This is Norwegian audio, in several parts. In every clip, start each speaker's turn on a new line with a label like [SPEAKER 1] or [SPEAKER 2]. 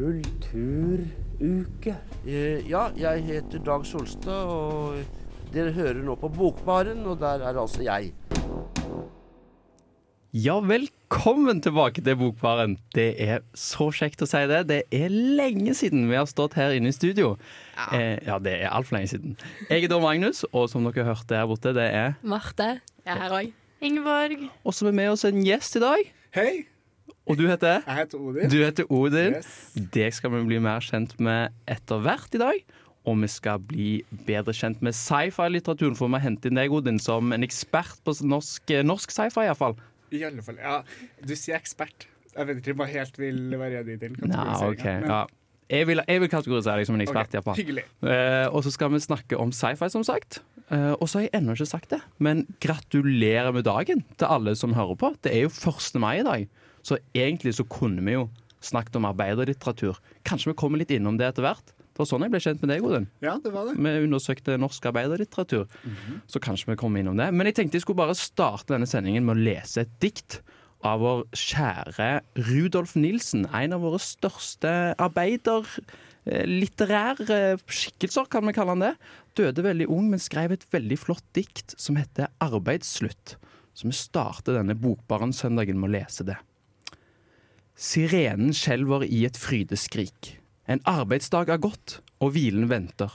[SPEAKER 1] Kulturuke.
[SPEAKER 2] Eh, Ja, jeg heter Dag Solstad, og dere hører nå på Bokbaren, og der er altså jeg.
[SPEAKER 3] Ja, velkommen tilbake til Bokbaren. Det er så kjekt å si det. Det er lenge siden vi har stått her inne i studio. Ja, eh, ja det er altfor lenge siden. Jeg er da Magnus, og som dere hørte her borte, det er
[SPEAKER 4] Marte. Jeg er her òg. Ingeborg.
[SPEAKER 3] Og så er vi med oss en gjest i dag.
[SPEAKER 5] Hei,
[SPEAKER 3] Og du heter?
[SPEAKER 5] jeg heter Odin.
[SPEAKER 3] Du heter Odin.
[SPEAKER 5] Yes.
[SPEAKER 3] Det skal vi bli mer kjent med etter hvert i dag. Og vi skal bli bedre kjent med sci-fi-litteraturen, for vi har hentet inn deg, Odin, som en ekspert på norsk, norsk sci-fi, iallfall.
[SPEAKER 5] I alle fall. Ja, du sier ekspert. Jeg vet ikke hva jeg helt vil være i den
[SPEAKER 3] Nei,
[SPEAKER 5] kategoriseringen.
[SPEAKER 3] OK.
[SPEAKER 5] men-
[SPEAKER 3] Ja. Jeg vil, jeg vil kategorisere deg som en ekspert,
[SPEAKER 5] ok,
[SPEAKER 3] iallfall.
[SPEAKER 5] Hyggelig.
[SPEAKER 3] Eh, og så skal vi snakke om sci-fi, som sagt. Eh, og så har jeg ennå ikke sagt det, men gratulerer med dagen til alle som hører på. Det er jo 1. mai i dag, så egentlig så kunne vi jo snakket om arbeiderlitteratur. Kanskje vi kommer litt innom det etter hvert. Det var sånn jeg ble kjent med deg, Odin.
[SPEAKER 5] Ja, det var det.
[SPEAKER 3] Vi undersøkte norsk arbeiderlitteratur, så kanskje vi kommer innom det. Men jeg tenkte jeg skulle bare starte denne sendingen med å lese et dikt av vår kjære Rudolf Nilsen. En av våre største arbeiderlitterære skikkelser, kan vi kalle han det. Døde veldig ung, men skrev et veldig flott dikt som heter 'Arbeidsslutt'. Så vi starter denne Bokbaren-søndagen med å lese det. Sirenen skjelver i et frydeskrik. En arbeidsdag er gått, og hvilen venter.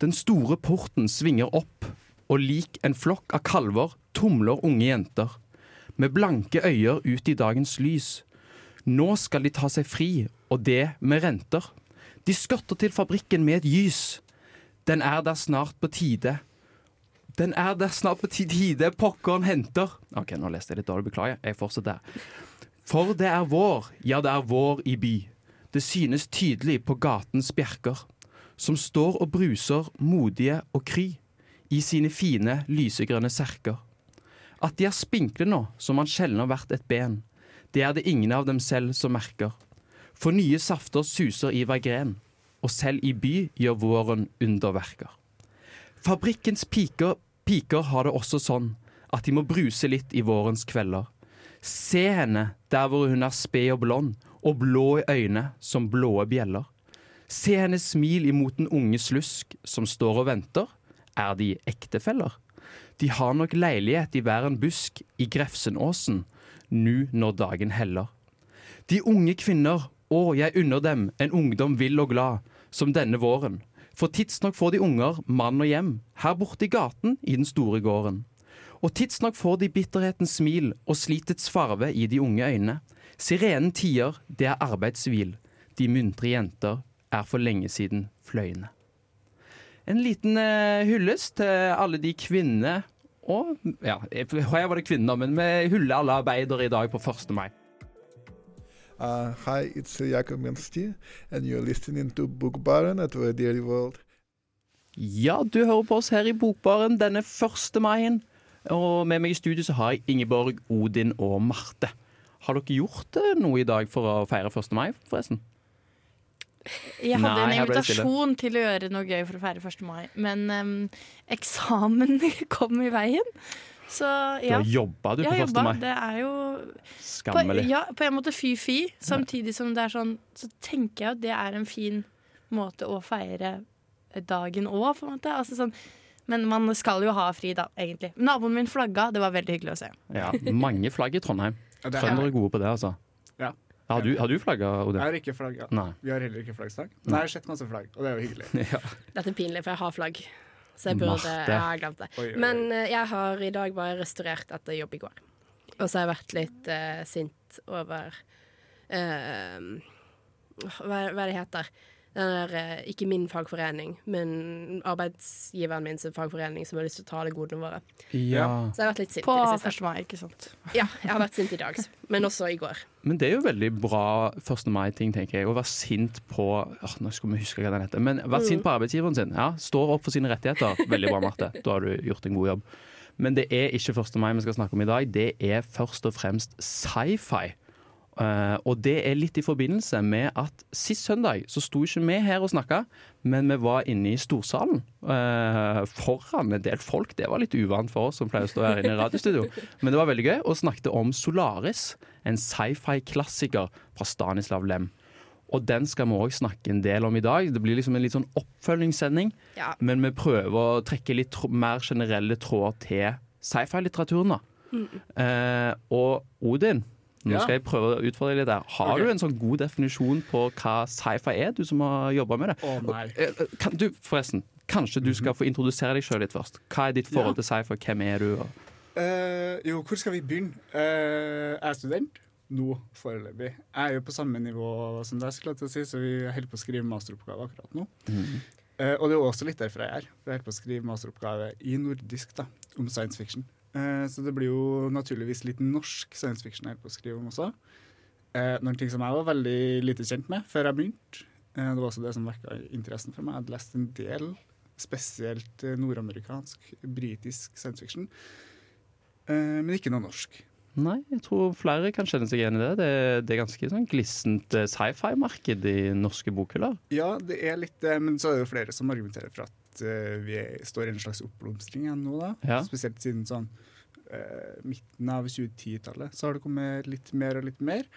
[SPEAKER 3] Den store porten svinger opp, og lik en flokk av kalver tumler unge jenter. Med blanke øyer ut i dagens lys. Nå skal de ta seg fri, og det med renter. De skotter til fabrikken med et gys. Den er der snart på tide. Den er der snart på tide pokkeren henter. OK, nå leste jeg litt dårlig, beklager. Jeg fortsetter. For det er vår, ja det er vår i by. Det synes tydelig på gatens bjerker, som står og bruser modige og kry i sine fine, lysegrønne serker. At de er spinkle nå, som man sjelden har vært et ben, det er det ingen av dem selv som merker. For nye safter suser i hver gren, og selv i by gjør våren underverker. Fabrikkens piker, piker har det også sånn at de må bruse litt i vårens kvelder. Se henne der hvor hun er sped og blond, og blå i øynene som blåe bjeller. Se hennes smil imot den unge slusk som står og venter. Er de ektefeller? De har nok leilighet i hver en busk i Grefsenåsen, nu når dagen heller. De unge kvinner, å, jeg unner dem en ungdom vill og glad, som denne våren. For tidsnok får de unger mann og hjem, her borte i gaten i den store gården. Og tidsnok får de bitterhetens smil og slitets farve i de unge øynene. Sirenen tier, det er arbeidshvil. De muntre jenter er for lenge siden fløyende. En liten eh, hyllest til alle de kvinnene og Ja, her var det kvinner, men vi hyller alle arbeidere i dag på 1. mai.
[SPEAKER 6] Uh, hi, it's uh, Jakob Mensti, and you're listening to Book Baron at Radio World.
[SPEAKER 3] Ja, du hører på oss her i Bokbaren denne 1. maien. Og med meg i studio så har jeg Ingeborg, Odin og Marte. Har dere gjort eh, noe i dag for å feire 1. mai, forresten?
[SPEAKER 4] Jeg hadde
[SPEAKER 3] Nei,
[SPEAKER 4] en invitasjon til å gjøre noe gøy for å feire 1. mai, men um, eksamen kom i veien. Så
[SPEAKER 3] Du har jobba du på
[SPEAKER 4] har
[SPEAKER 3] 1.
[SPEAKER 4] jobba.
[SPEAKER 3] mai.
[SPEAKER 4] Det er jo på,
[SPEAKER 3] Skammelig.
[SPEAKER 4] ja, på en måte fy-fy. Samtidig som det er sånn Så tenker jeg at det er en fin måte å feire dagen òg, på en måte. Altså sånn men man skal jo ha fri, da, egentlig. Naboen min flagga, det var veldig hyggelig å se.
[SPEAKER 3] Ja, mange flagg i Trondheim.
[SPEAKER 5] Er-
[SPEAKER 3] Trøndere er gode på det, altså.
[SPEAKER 5] Ja.
[SPEAKER 3] Har du, har du flagga, Odin?
[SPEAKER 5] Jeg har ikke flagga. Ja.
[SPEAKER 3] Nei.
[SPEAKER 5] Vi har heller ikke flaggstang. Men jeg har sett masse flagg, og det er jo hyggelig.
[SPEAKER 3] Ja.
[SPEAKER 7] Dette er pinlig, for jeg har flagg. Så jeg burde
[SPEAKER 3] Marte.
[SPEAKER 7] Jeg har glemt det.
[SPEAKER 5] Oi, oi, oi.
[SPEAKER 7] Men eh, jeg har i dag bare restaurert etter jobb i går. Og så har jeg vært litt uh, sint over uh, hva, hva det heter der, eh, ikke min fagforening, men arbeidsgiveren min sin fagforening som har lyst til å ta alle godene våre.
[SPEAKER 3] Ja.
[SPEAKER 7] Så jeg har vært litt sint
[SPEAKER 4] På
[SPEAKER 7] i det siste.
[SPEAKER 4] 1. mai, ikke sant?
[SPEAKER 7] Ja, jeg har vært sint i dag, men også i går.
[SPEAKER 3] Men det er jo veldig bra 1. mai-ting, tenker jeg. Å være sint på åh, Nå skal vi huske hva den heter. Men være sint på arbeidsgiveren sin. Ja, Står opp for sine rettigheter. Veldig bra, Marte. Da har du gjort en god jobb. Men det er ikke 1. mai vi skal snakke om i dag. Det er først og fremst sci-fi. Eh, og det er litt i forbindelse med at sist søndag så sto ikke vi her og snakka, men vi var inne i storsalen uh, foran en del folk. Det var litt uvant for oss som pleier å stå her inne i radiostudio. Men det var veldig gøy, og snakket om Solaris, en sci-fi-klassiker fra Stanislav Lem. Og den skal vi òg snakke en del om i dag. Det blir liksom en litt sånn oppfølgingssending.
[SPEAKER 7] Ja.
[SPEAKER 3] Men vi prøver å trekke litt mer generelle tråder til sci-fi-litteraturen. da. Eh, og Odin, nå skal jeg prøve å utfordre deg litt der. Har
[SPEAKER 5] okay.
[SPEAKER 3] du en sånn god definisjon på hva sci-fi er, du som har jobba med det?
[SPEAKER 5] Å nei.
[SPEAKER 3] Eh, eh, Kan du, forresten, kanskje du skal få introdusere deg sjøl litt først. Hva er ditt forhold
[SPEAKER 5] Ja.
[SPEAKER 3] til sci-fi? Hvem er du? Og
[SPEAKER 5] Uh, jo, hvor skal vi begynne? Uh, jeg er student nå foreløpig. Jeg er jo på samme nivå som deg, skulle jeg til å si, så vi holder på å skrive masteroppgave akkurat nå. Eh, og det er også litt derfor jeg er her. For jeg holder på å skrive masteroppgave i nordisk da, om science fiction. Eh, så det blir jo naturligvis litt norsk science fiction jeg på å skrive om også. Eh, noen ting som jeg var veldig lite kjent med før jeg begynte. Eh, det var også det som vekka interessen for meg. Jeg hadde lest en del, spesielt nordamerikansk, britisk science fiction. Men ikke noe norsk.
[SPEAKER 3] Nei, jeg tror flere kan kjenne seg igjen i det. Det er, det er ganske sånn glissent sci-fi-marked i norske bokhyller.
[SPEAKER 5] Ja, det er litt det, men så er det jo flere som argumenterer for at eh, vi står i en slags oppblomstring igjen nå, da.
[SPEAKER 3] Ja.
[SPEAKER 5] Spesielt siden sånn uh, midten av 2010-tallet så har det kommet litt mer og litt mer.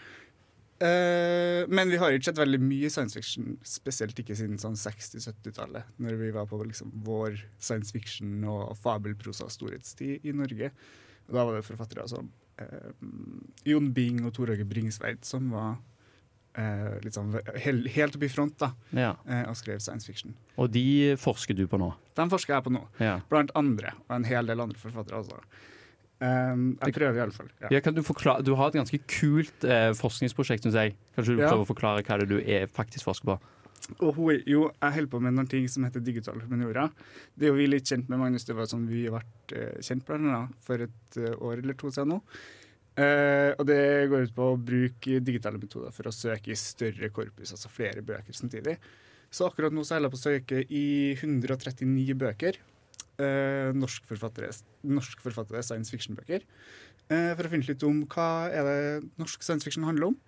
[SPEAKER 5] Uh, men vi har ikke sett veldig mye science fiction, spesielt ikke siden sånn 60-70-tallet, når vi var på liksom vår science fiction og fabelprosa storhetstid i Norge. Og da var det forfattere som uh, Jon Bing og Tor Åge Bringsveit som var sånn helt, helt oppe i front da,
[SPEAKER 3] Ja.
[SPEAKER 5] eh, og skrev science fiction.
[SPEAKER 3] Og de forsker du på nå.
[SPEAKER 5] Den forsker jeg på nå,
[SPEAKER 3] Ja.
[SPEAKER 5] blant andre, og en hel del andre forfattere også. Um, jeg prøver i alle fall. Ja.
[SPEAKER 3] Ja, kan du, forklare, du har et ganske kult eh, forskningsprosjekt, syns jeg. Kanskje du
[SPEAKER 5] Ja.
[SPEAKER 3] prøver å forklare hva det er du er, faktisk forsker på?
[SPEAKER 5] Er- jo, jeg holder på med noen ting som heter digital humaniora. Det er jo vi litt kjent med, Magnus. Det var sånn vi ble eh, kjent blant annet for et eh, år eller to siden nå. Eh, og det går ut på å bruke digitale metoder for å søke i større korpus, altså flere bøker samtidig. Så akkurat nå så holder jeg på å søke i 139 bøker. Eh, norskforfattere, norskforfattede science fiction-bøker. Uh, for å finne litt om hva er det norsk science fiction handler om.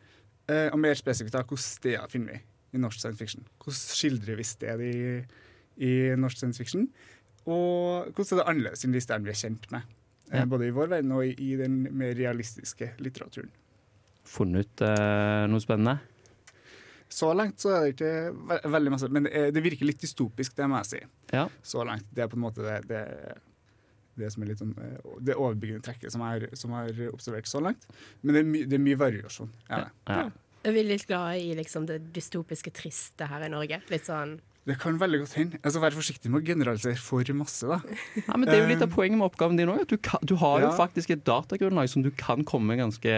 [SPEAKER 5] Og mer spesifikt da, hvilke steder finner vi i norsk science fiction. Hvordan skildrer vi sted i, i norsk science fiction? Og hvordan er det annerledes enn de stedene vi er kjent med? Eh,
[SPEAKER 3] Ja.
[SPEAKER 5] Både i vår verden og i, i den mer realistiske litteraturen.
[SPEAKER 3] Funnet ut eh, noe spennende?
[SPEAKER 5] Så langt så er det ikke ve veldig masse, men det, er, det virker litt dystopisk, det må jeg si.
[SPEAKER 3] Ja.
[SPEAKER 5] Så langt. Det er på en måte det, det, det som er litt sånn eh, det overbyggende trekket som jeg har- observert så langt. Men det er, my, det er mye variasjon. Ja.
[SPEAKER 3] Ja.
[SPEAKER 7] Er vi litt glad i liksom, det dystopiske triste her i Norge? Litt sånn
[SPEAKER 5] Det kan veldig godt hende. Altså, Vær forsiktig med å generalisere for masse, da.
[SPEAKER 3] Ja, men Det er jo litt av poenget med oppgaven din òg. Du, du har jo
[SPEAKER 5] Ja.
[SPEAKER 3] faktisk et datagrunnlag som du kan komme med ganske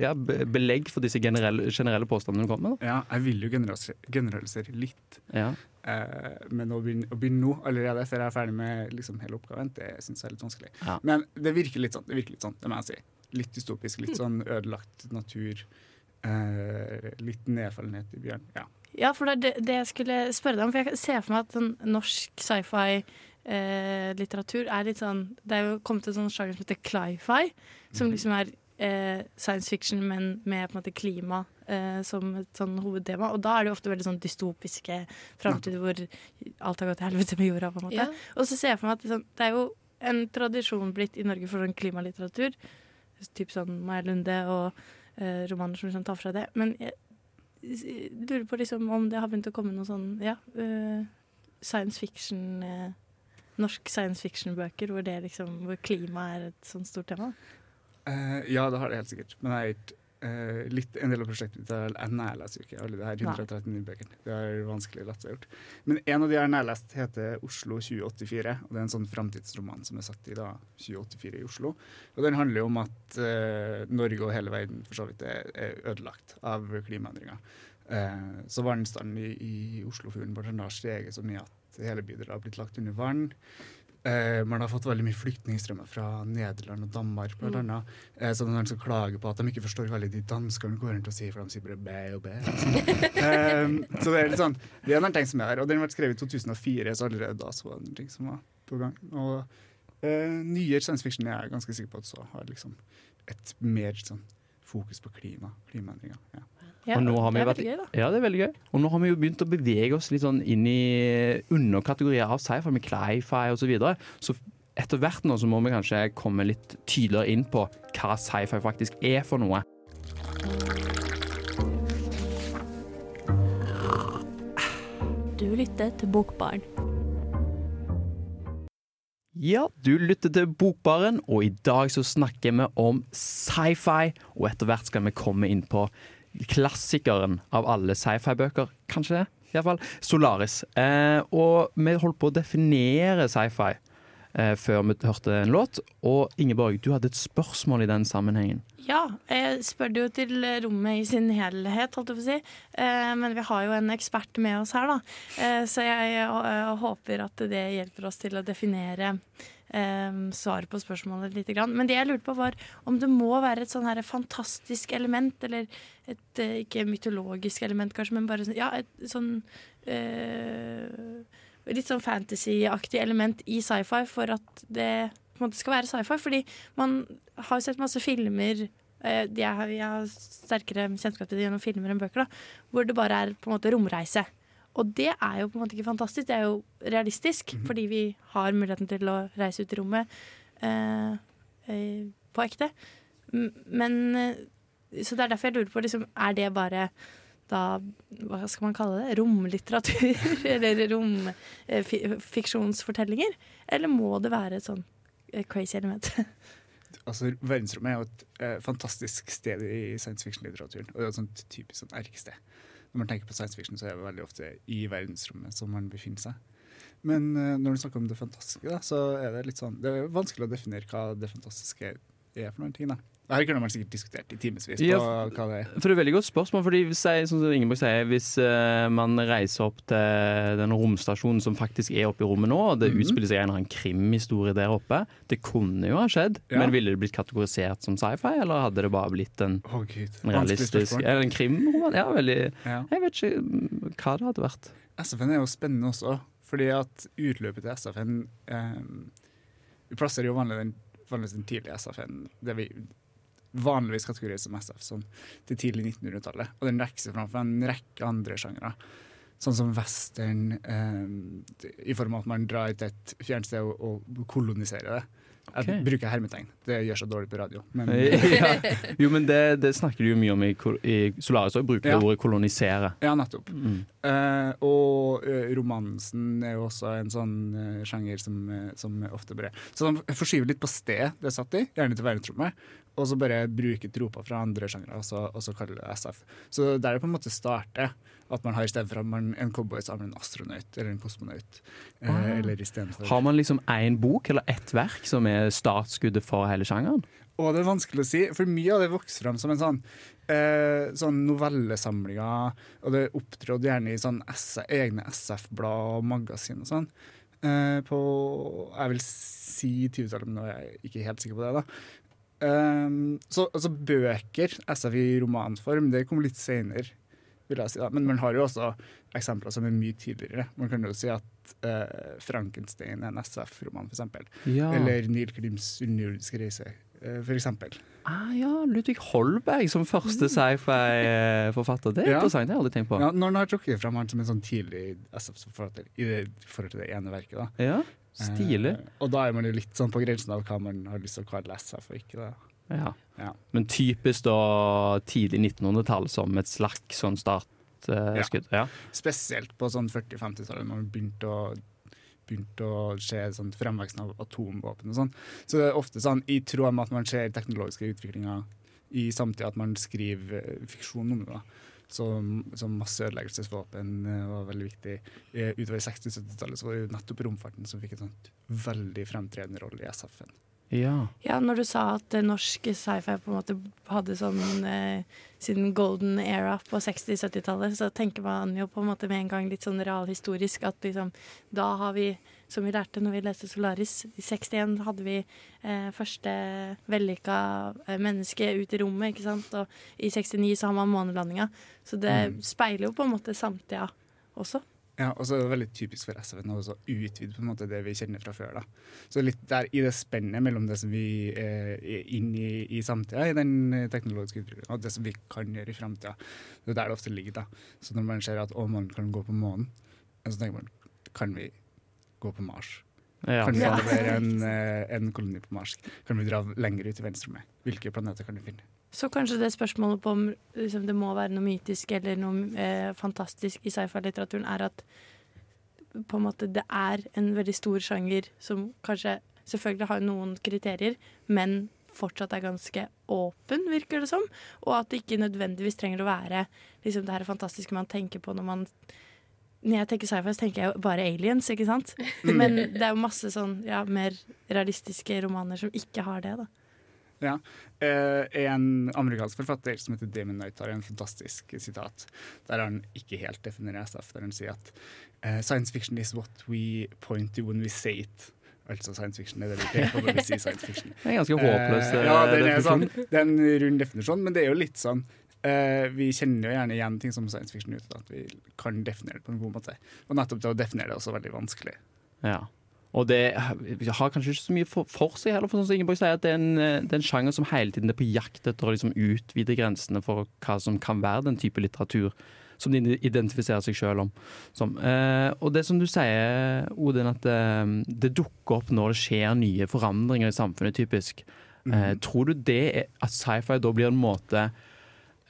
[SPEAKER 3] ja, belegg for disse generelle, generelle påstandene du kommer med. Da.
[SPEAKER 5] Ja, jeg vil jo generalisere, generalisere litt.
[SPEAKER 3] Ja.
[SPEAKER 5] Eh, men å begynne, å begynne nå, allerede før jeg er ferdig med liksom, hele oppgaven, det syns jeg er litt vanskelig. Men det virker litt sånn, det virker litt sånn, det må jeg si. Litt dystopisk, litt sånn ødelagt natur. Eh, litt nedfallenhet i bjørn. Ja.
[SPEAKER 4] Ja, for det er det, jeg skulle spørre deg om. For jeg ser for meg at sånn norsk sci-fi-litteratur er litt sånn Det er jo kommet en sånn sjanger som heter cli-fi, som liksom er eh, science fiction, men med på en måte klima eh, som et sånn hovedtema. Og da er det jo ofte veldig sånn dystopiske framtider hvor alt har gått til helvete med jorda, på en måte.
[SPEAKER 7] Ja.
[SPEAKER 4] Og så ser jeg for meg at liksom, det er jo en tradisjon blitt i Norge for sånn klimalitteratur. Typ sånn Maja Lunde og eh, romaner som liksom tar fra det. Men jeg lurer på liksom om det har begynt å komme noen sånn ja, eh, science fiction eh, Norsk science fiction-bøker hvor, liksom, hvor klima er et sånt stort tema.
[SPEAKER 5] Eh, ja, det har det helt sikkert. Men jeg er ikke eh, litt, en del av prosjektet mitt er jeg nærleser jo ikke alle de her 139 bøkene. Det er vanskelig latt seg gjort. Men en av de jeg har nærlest, heter Oslo 2084. og Det er en sånn framtidsroman som er satt i da 2084 i Oslo. Og Den handler jo om at uh, Norge og hele verden for så vidt er, er ødelagt av klimaendringer. Uh, så vannstanden i, i Oslofjorden blant annet steget så mye at hele bydelen har blitt lagt under vann. Eh, man har fått veldig mye flyktningstrømmer fra Nederland og Danmark, blant
[SPEAKER 7] Mm.
[SPEAKER 5] annet. Eh, så noen skal klage på at de ikke forstår veldig de danskene går rundt og sier, for de sier bare bæ og bæ. eh, så det er litt sånn, det er en ting som er her. Og den ble skrevet i 2004, så allerede da så var det ting som var på gang. Og eh, nyere science fiction er jeg ganske sikker på at så har liksom et mer sånn fokus på klima, klimaendringer. Ja.
[SPEAKER 4] Ja,
[SPEAKER 3] og nå har
[SPEAKER 4] det er
[SPEAKER 3] vært,
[SPEAKER 4] veldig gøy, da.
[SPEAKER 3] Ja, det er veldig gøy. Og nå har vi jo begynt å bevege oss litt sånn inn i underkategorier av sci-fi, med cli-fi osv. Så, videre. så etter hvert nå så må vi kanskje komme litt tydeligere inn på hva sci-fi faktisk er for noe.
[SPEAKER 8] Du lytter til Bokbarn.
[SPEAKER 3] Ja, du lytter til Bokbaren, og i dag så snakker vi om sci-fi. Og etter hvert skal vi komme inn på klassikeren av alle sci-fi-bøker, kanskje det? Iallfall Solaris. Eh, og vi holdt på å definere sci-fi eh, før vi hørte en låt. Og Ingeborg, du hadde et spørsmål i den sammenhengen.
[SPEAKER 4] Ja, jeg spør jo til rommet i sin helhet, holdt jeg på å si. Eh, men vi har jo en ekspert med oss her, da. Eh, så jeg, eh, håper at det hjelper oss til å definere eh, svaret på spørsmålet litt. Grann. Men det jeg lurte på var om det må være et sånn her fantastisk element, eller et eh, ikke mytologisk element kanskje, men bare sånn, ja, et sånn eh, Litt sånn fantasy-aktig element i sci-fi for at det på en måte skal være sci-fi. Fordi man har jo sett masse filmer eh, jeg, har, jeg har sterkere kjennskap til det gjennom filmer enn bøker, da, hvor det bare er på en måte romreise. Og det er jo på en måte ikke fantastisk, det er jo realistisk, fordi vi har muligheten til å reise ut i rommet eh, eh, på ekte. Men eh, Så det er derfor jeg lurer på, liksom, er det bare da, hva skal man kalle det, romlitteratur? Eller romfiksjonsfortellinger? Eller må det være et sånn eh, crazy element?
[SPEAKER 5] Altså, Verdensrommet er jo et eh, fantastisk sted i science fiction-litteraturen. Og det er et sånt typisk sånn erkested. Når man tenker på science fiction, så er det veldig ofte i verdensrommet som man befinner seg. Men eh, når du snakker om det fantastiske, da, så er det litt sånn Det er vanskelig å definere hva det fantastiske er for noen ting. da. Her kunne man sikkert diskutert i timevis
[SPEAKER 3] Ja,
[SPEAKER 5] det.
[SPEAKER 3] For det er veldig godt spørsmål. fordi hvis, sånn som Ingeborg sier, hvis eh, man reiser opp til den romstasjonen som faktisk er oppe i rommet nå, og det
[SPEAKER 5] Mhm.
[SPEAKER 3] utspiller seg en eller annen krimhistorie der oppe Det kunne jo ha skjedd,
[SPEAKER 5] Ja.
[SPEAKER 3] men ville det blitt kategorisert som sci-fi, eller hadde det bare blitt en,
[SPEAKER 5] oh,
[SPEAKER 3] en realistisk. Eller en krimroman? Ja, veldig
[SPEAKER 5] Ja.
[SPEAKER 3] Jeg vet ikke mm, hva det hadde vært.
[SPEAKER 5] SF-en er jo spennende også, fordi at utløpet til SF-en eh, Vi plasserer jo vanlig den, vanlig den tidlige SF-en, det vi vanligvis kategorier som SF, som til tidlig 1900-tallet. Og den rekker seg framfor en rekke andre sjangere. Sånn som western, eh, i form av at man drar til et fjernt sted og, og koloniserer det. Jeg
[SPEAKER 3] okay.
[SPEAKER 5] bruker hermetegn. Det gjør seg dårlig på radio. Men,
[SPEAKER 3] ja. Jo, men det, det snakker du jo mye om i, i Solaris òg, bruker
[SPEAKER 5] Ja.
[SPEAKER 3] ordet kolonisere.
[SPEAKER 5] Ja, nettopp.
[SPEAKER 3] Mm.
[SPEAKER 5] Eh, og eh, romansen er jo også en sånn eh, sjanger som, som ofte bare Så de forskyver litt på sted det er satt i, gjerne til verdensrommet, og så bare bruker troper fra andre sjangere, og og så kalle det SF. Så der det på en måte starter, at man har i stedet for at man en cowboy så har man en astronaut eller en kosmonaut. Eh, eller for
[SPEAKER 3] Har man liksom én bok eller ett verk som er startskuddet for hele sjangeren?
[SPEAKER 5] Og det er vanskelig å si, for mye av det vokser fram som en sånn, eh, sånn novellesamlinger, og det opptrådte gjerne i sånn SF, egne SF-blad og magasin og sånn. Eh, på jeg vil si 20-tallet, men nå er jeg ikke helt sikker på det. da. Um, så altså bøker, SF i romanform, det kom litt senere. Vil jeg si da. Men man har jo også eksempler som er mye tidligere. Man kan jo si at uh, Frankenstein er en SF-roman, f.eks.
[SPEAKER 3] Ja.
[SPEAKER 5] Eller Neil Klims underjordiske reise, uh, for eksempel.
[SPEAKER 3] Ah, ja, Ludvig Holberg som første sci-fi-forfatter. Det er
[SPEAKER 5] Ja.
[SPEAKER 3] interessant, det har jeg aldri tenkt på.
[SPEAKER 5] Ja, når han har trukket frem han som en sånn tidlig SF-forfatter i det, i forhold til det ene verket. da.
[SPEAKER 3] Ja, stilig.
[SPEAKER 5] Eh, og da er man jo litt sånn på grensen av hva man har lyst til å kalle SF ikke. det.
[SPEAKER 3] Ja.
[SPEAKER 5] Ja.
[SPEAKER 3] Men typisk da tidlig 1900-tall som et slags sånn startskudd. ja.
[SPEAKER 5] Spesielt på sånn 40-50-tallet, når man begynte å begynte å se sånn fremveksten av atomvåpen og sånn. Så det er ofte sånn i tråd med at man ser teknologiske utviklinger i samtida, at man skriver eh, fiksjon om det. da. Så, så masseødeleggelsesvåpen eh, var veldig viktig. Utover 60-70-tallet så var det jo nettopp romfarten som fikk en sånn veldig fremtredende rolle i SF-en.
[SPEAKER 3] Ja.
[SPEAKER 4] Ja, når du sa at eh, norsk sci-fi på en måte hadde sånn eh, sin golden era på 60-70-tallet, så tenker man jo på en måte med en gang litt sånn realhistorisk at liksom Da har vi, som vi lærte når vi leste Solaris, i 61 hadde vi eh, første vellykka eh, menneske ut i rommet, ikke sant, og i 69 så har man månelandinga. Så det
[SPEAKER 5] Mm.
[SPEAKER 4] speiler jo på en måte samtida også.
[SPEAKER 5] Ja, og så er det veldig typisk for SV-en å utvide på en måte det vi kjenner fra før. da. Så litt der i det spennet mellom det som vi eh, er inn i, i samtida, i den eh, teknologiske utviklingen, og det som vi kan gjøre i framtida. Det er der det ofte ligger. da. Så når man ser at å, man kan gå på månen, så tenker man kan vi gå på Mars?
[SPEAKER 3] Ja.
[SPEAKER 5] Kan vi
[SPEAKER 3] Ja.
[SPEAKER 5] etablere en, eh, en koloni på Mars? Kan vi dra lenger ut i med? Hvilke planeter kan vi finne?
[SPEAKER 4] Så kanskje det spørsmålet på om liksom, det må være noe mytisk eller noe eh, fantastisk i sci-fi-litteraturen, er at på en måte det er en veldig stor sjanger som kanskje selvfølgelig har noen kriterier, men fortsatt er ganske åpen, virker det som. Og at det ikke nødvendigvis trenger å være liksom, det her fantastiske man tenker på når man når jeg tenker sci-fi, så tenker jeg jo bare aliens, ikke sant? Men det er jo masse sånn ja, mer realistiske romaner som ikke har det, da.
[SPEAKER 5] Ja. Eh, en amerikansk forfatter som heter Damon Knight har en fantastisk sitat der han ikke helt definerer SF, der han sier at eh, science fiction is what we point to when we say it. Altså science fiction er det vi peker på når vi sier science fiction.
[SPEAKER 3] Det er ganske håpløs,
[SPEAKER 5] Eh, ja, den er, sånn, det er en rund definisjon, men det er jo litt sånn eh, Vi kjenner jo gjerne igjen ting som science fiction uten at vi kan definere det på en god måte. Og nettopp det å definere det er også veldig vanskelig.
[SPEAKER 3] Ja. Og det har kanskje ikke så mye for, for seg heller, for sånn som Ingeborg sier, at det er, en, eh, det er en sjanger som hele tiden er på jakt etter å liksom utvide grensene for hva som kan være den type litteratur som de identifiserer seg sjøl om. Som. Eh, og det som du sier, Odin, at eh, det dukker opp når det skjer nye forandringer i samfunnet, typisk. Eh,
[SPEAKER 5] mm.
[SPEAKER 3] tror du det er at sci-fi da blir en måte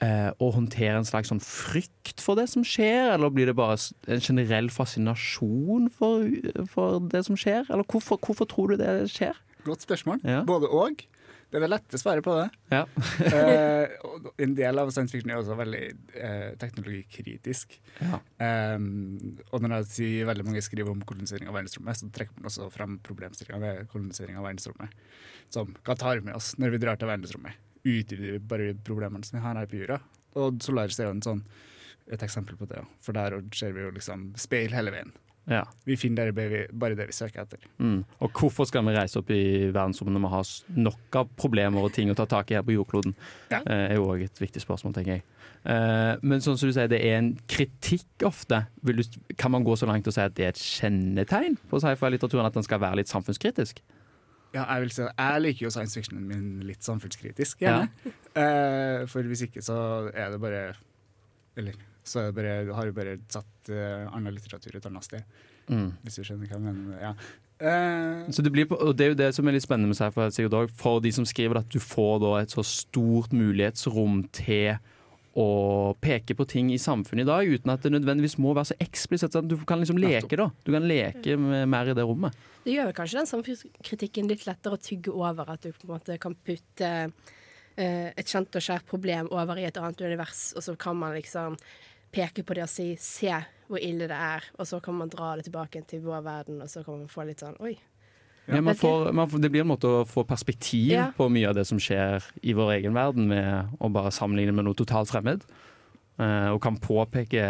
[SPEAKER 3] eh, å håndtere en slags sånn frykt for det som skjer, eller blir det bare en generell fascinasjon for, for det som skjer? Eller hvorfor, hvorfor tror du det skjer?
[SPEAKER 5] Godt spørsmål.
[SPEAKER 3] Ja.
[SPEAKER 5] Både og. Det er det lette svaret på det.
[SPEAKER 3] Ja.
[SPEAKER 5] Eh, en del av science fiction er også veldig eh, teknologikritisk.
[SPEAKER 3] Ja.
[SPEAKER 5] Um, og når jeg sier veldig mange skriver om kolonisering av verdensrommet, så trekker man også frem problemstillinga ved kolonisering av verdensrommet. Som hva tar vi med oss når vi drar til verdensrommet? Utvider vi bare problemene som vi har her på jorda? Og Solaris er jo en sånn, et eksempel på det. For der ser vi jo liksom speil hele veien.
[SPEAKER 3] Ja.
[SPEAKER 5] Vi finner bare, det vi- det søker etter.
[SPEAKER 3] Mm. Og hvorfor skal vi reise opp i verdensrommet når vi har nok av problemer og ting å ta tak i her på jordkloden?
[SPEAKER 5] Ja.
[SPEAKER 3] Eh, er jo òg et viktig spørsmål, tenker jeg. Eh, men sånn som du sier, det er en kritikk ofte. Kan man gå så langt og si at det er et kjennetegn på sci-fi-litteraturen at den skal være litt samfunnskritisk?
[SPEAKER 5] Ja, jeg vil si jeg liker jo science fictionen min litt samfunnskritisk,
[SPEAKER 3] Ja.
[SPEAKER 5] Eh, for hvis ikke så er det bare Eller så er det bare, har du bare satt uh, annen litteratur et annet sted.
[SPEAKER 3] Mm.
[SPEAKER 5] Hvis du skjønner hva jeg mener. Ja. Eh,
[SPEAKER 3] Så det, blir på, og det er jo det som er litt spennende med seg for, for de som skriver at du får da et så stort mulighetsrom til å peke på ting i samfunnet i dag, uten at det nødvendigvis må være så eksplisitt. Sånn du kan liksom leke, da. Du kan leke mer i det rommet.
[SPEAKER 7] Det gjør kanskje den samfunnskritikken litt lettere å tygge over, at du på en måte kan putte eh, et kjent og kjært problem over i et annet univers, og så kan man liksom peke på det og si 'se hvor ille det er', og så kan man dra det tilbake til vår verden, og så kan man få litt sånn 'oi'.
[SPEAKER 3] Ja, man får, man får, det blir en måte å få perspektiv
[SPEAKER 7] Ja.
[SPEAKER 3] på mye av det som skjer i vår egen verden, med å bare sammenligne med noe totalt fremmed. Uh, og kan påpeke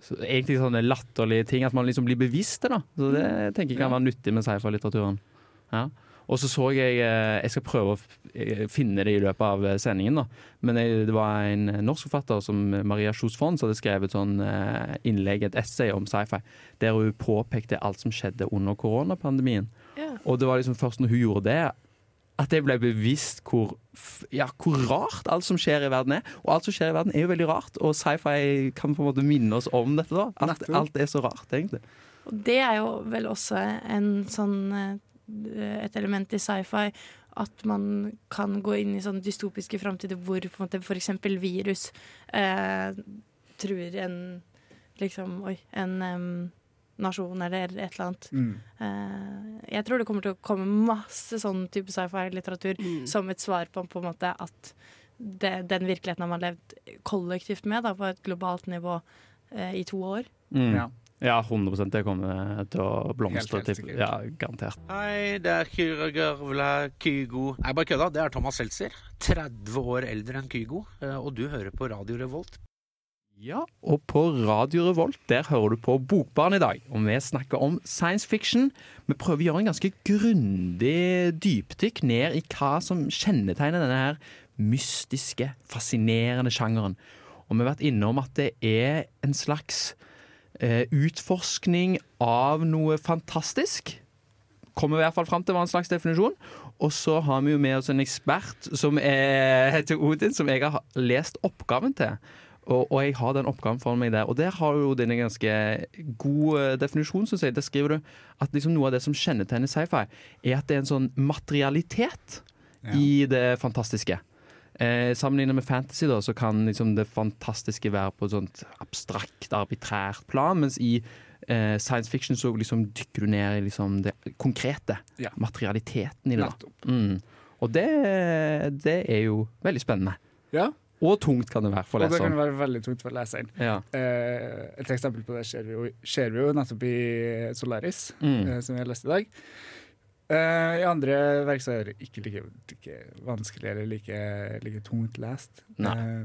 [SPEAKER 3] så- egentlig sånne latterlige ting, at man liksom blir bevisst det. da. Så det tenker jeg kan være nyttig med sci-fi-litteraturen. Ja. Og så så jeg eh, Jeg skal prøve å eh, finne det i løpet av sendingen, da. Men jeg, det var en norsk forfatter som Maria Kjos Fond som hadde skrevet sånn innlegg, et essay om sci-fi, der hun påpekte alt som skjedde under koronapandemien. Og det var liksom først når hun gjorde det, at jeg ble bevisst hvor, ja, hvor rart alt som skjer i verden er. Og alt som skjer i verden er jo veldig rart, og sci-fi kan på en måte minne oss om dette. da. At alt er så rart, egentlig.
[SPEAKER 4] Og det er jo vel også en sånn eh, et element i sci-fi at man kan gå inn i sånne dystopiske framtider hvor f.eks. virus eh, truer en liksom Oi, en em, nasjon eller et eller annet.
[SPEAKER 5] Mm.
[SPEAKER 4] Eh, jeg tror det kommer til å komme masse sånn type sci-fi-litteratur
[SPEAKER 7] Mm.
[SPEAKER 4] som et svar på på en måte at det, den virkeligheten har man levd kollektivt med da, på et globalt nivå eh, i to år.
[SPEAKER 3] Mm.
[SPEAKER 5] Ja.
[SPEAKER 3] Ja, 100% det kommer til å blomstre.
[SPEAKER 2] Helt, helt
[SPEAKER 3] til- Ja, garantert.
[SPEAKER 9] Hei, det er Kyra Gørvla, Kygo. Nei, bare kødda. Det er Thomas Seltzer. 30 år eldre enn Kygo. eh, Og du hører på Radio Revolt.
[SPEAKER 3] Ja, og på Radio Revolt der hører du på Bokbarn i dag. Og vi snakker om science fiction. Vi prøver å gjøre en ganske grundig dypdykk ned i hva som kjennetegner denne her mystiske, fascinerende sjangeren. Og vi har vært innom at det er en slags eh, utforskning av noe fantastisk. Kommer vi i hvert fall fram til hva en slags definisjon. Og så har vi jo med oss en ekspert som er, heter Odin, som jeg har lest oppgaven til. Og, og jeg har den oppgaven foran meg der. Og der har jo den en ganske god eh, definisjon, syns jeg. Der skriver du at liksom noe av det som kjennetegner sci-fi, er at det er en sånn materialitet i det fantastiske. Eh, Sammenlignet med fantasy da, så kan liksom det fantastiske være på et sånt abstrakt, arbitrært plan, mens i eh, science fiction så liksom dykker du ned i liksom det konkrete.
[SPEAKER 5] Ja.
[SPEAKER 3] Materialiteten i det. Mm. Og det, det er jo veldig spennende.
[SPEAKER 5] Ja.
[SPEAKER 3] Og tungt kan det være for
[SPEAKER 5] Og det kan være veldig tungt for leseren.
[SPEAKER 3] Ja.
[SPEAKER 5] Eh, et eksempel på det ser vi jo, ser vi jo nettopp i Solaris,
[SPEAKER 3] Mm.
[SPEAKER 5] eh, som vi har lest i dag. Eh, I andre verk så er det ikke like, like vanskelig eller like, like tungt lest. Eh,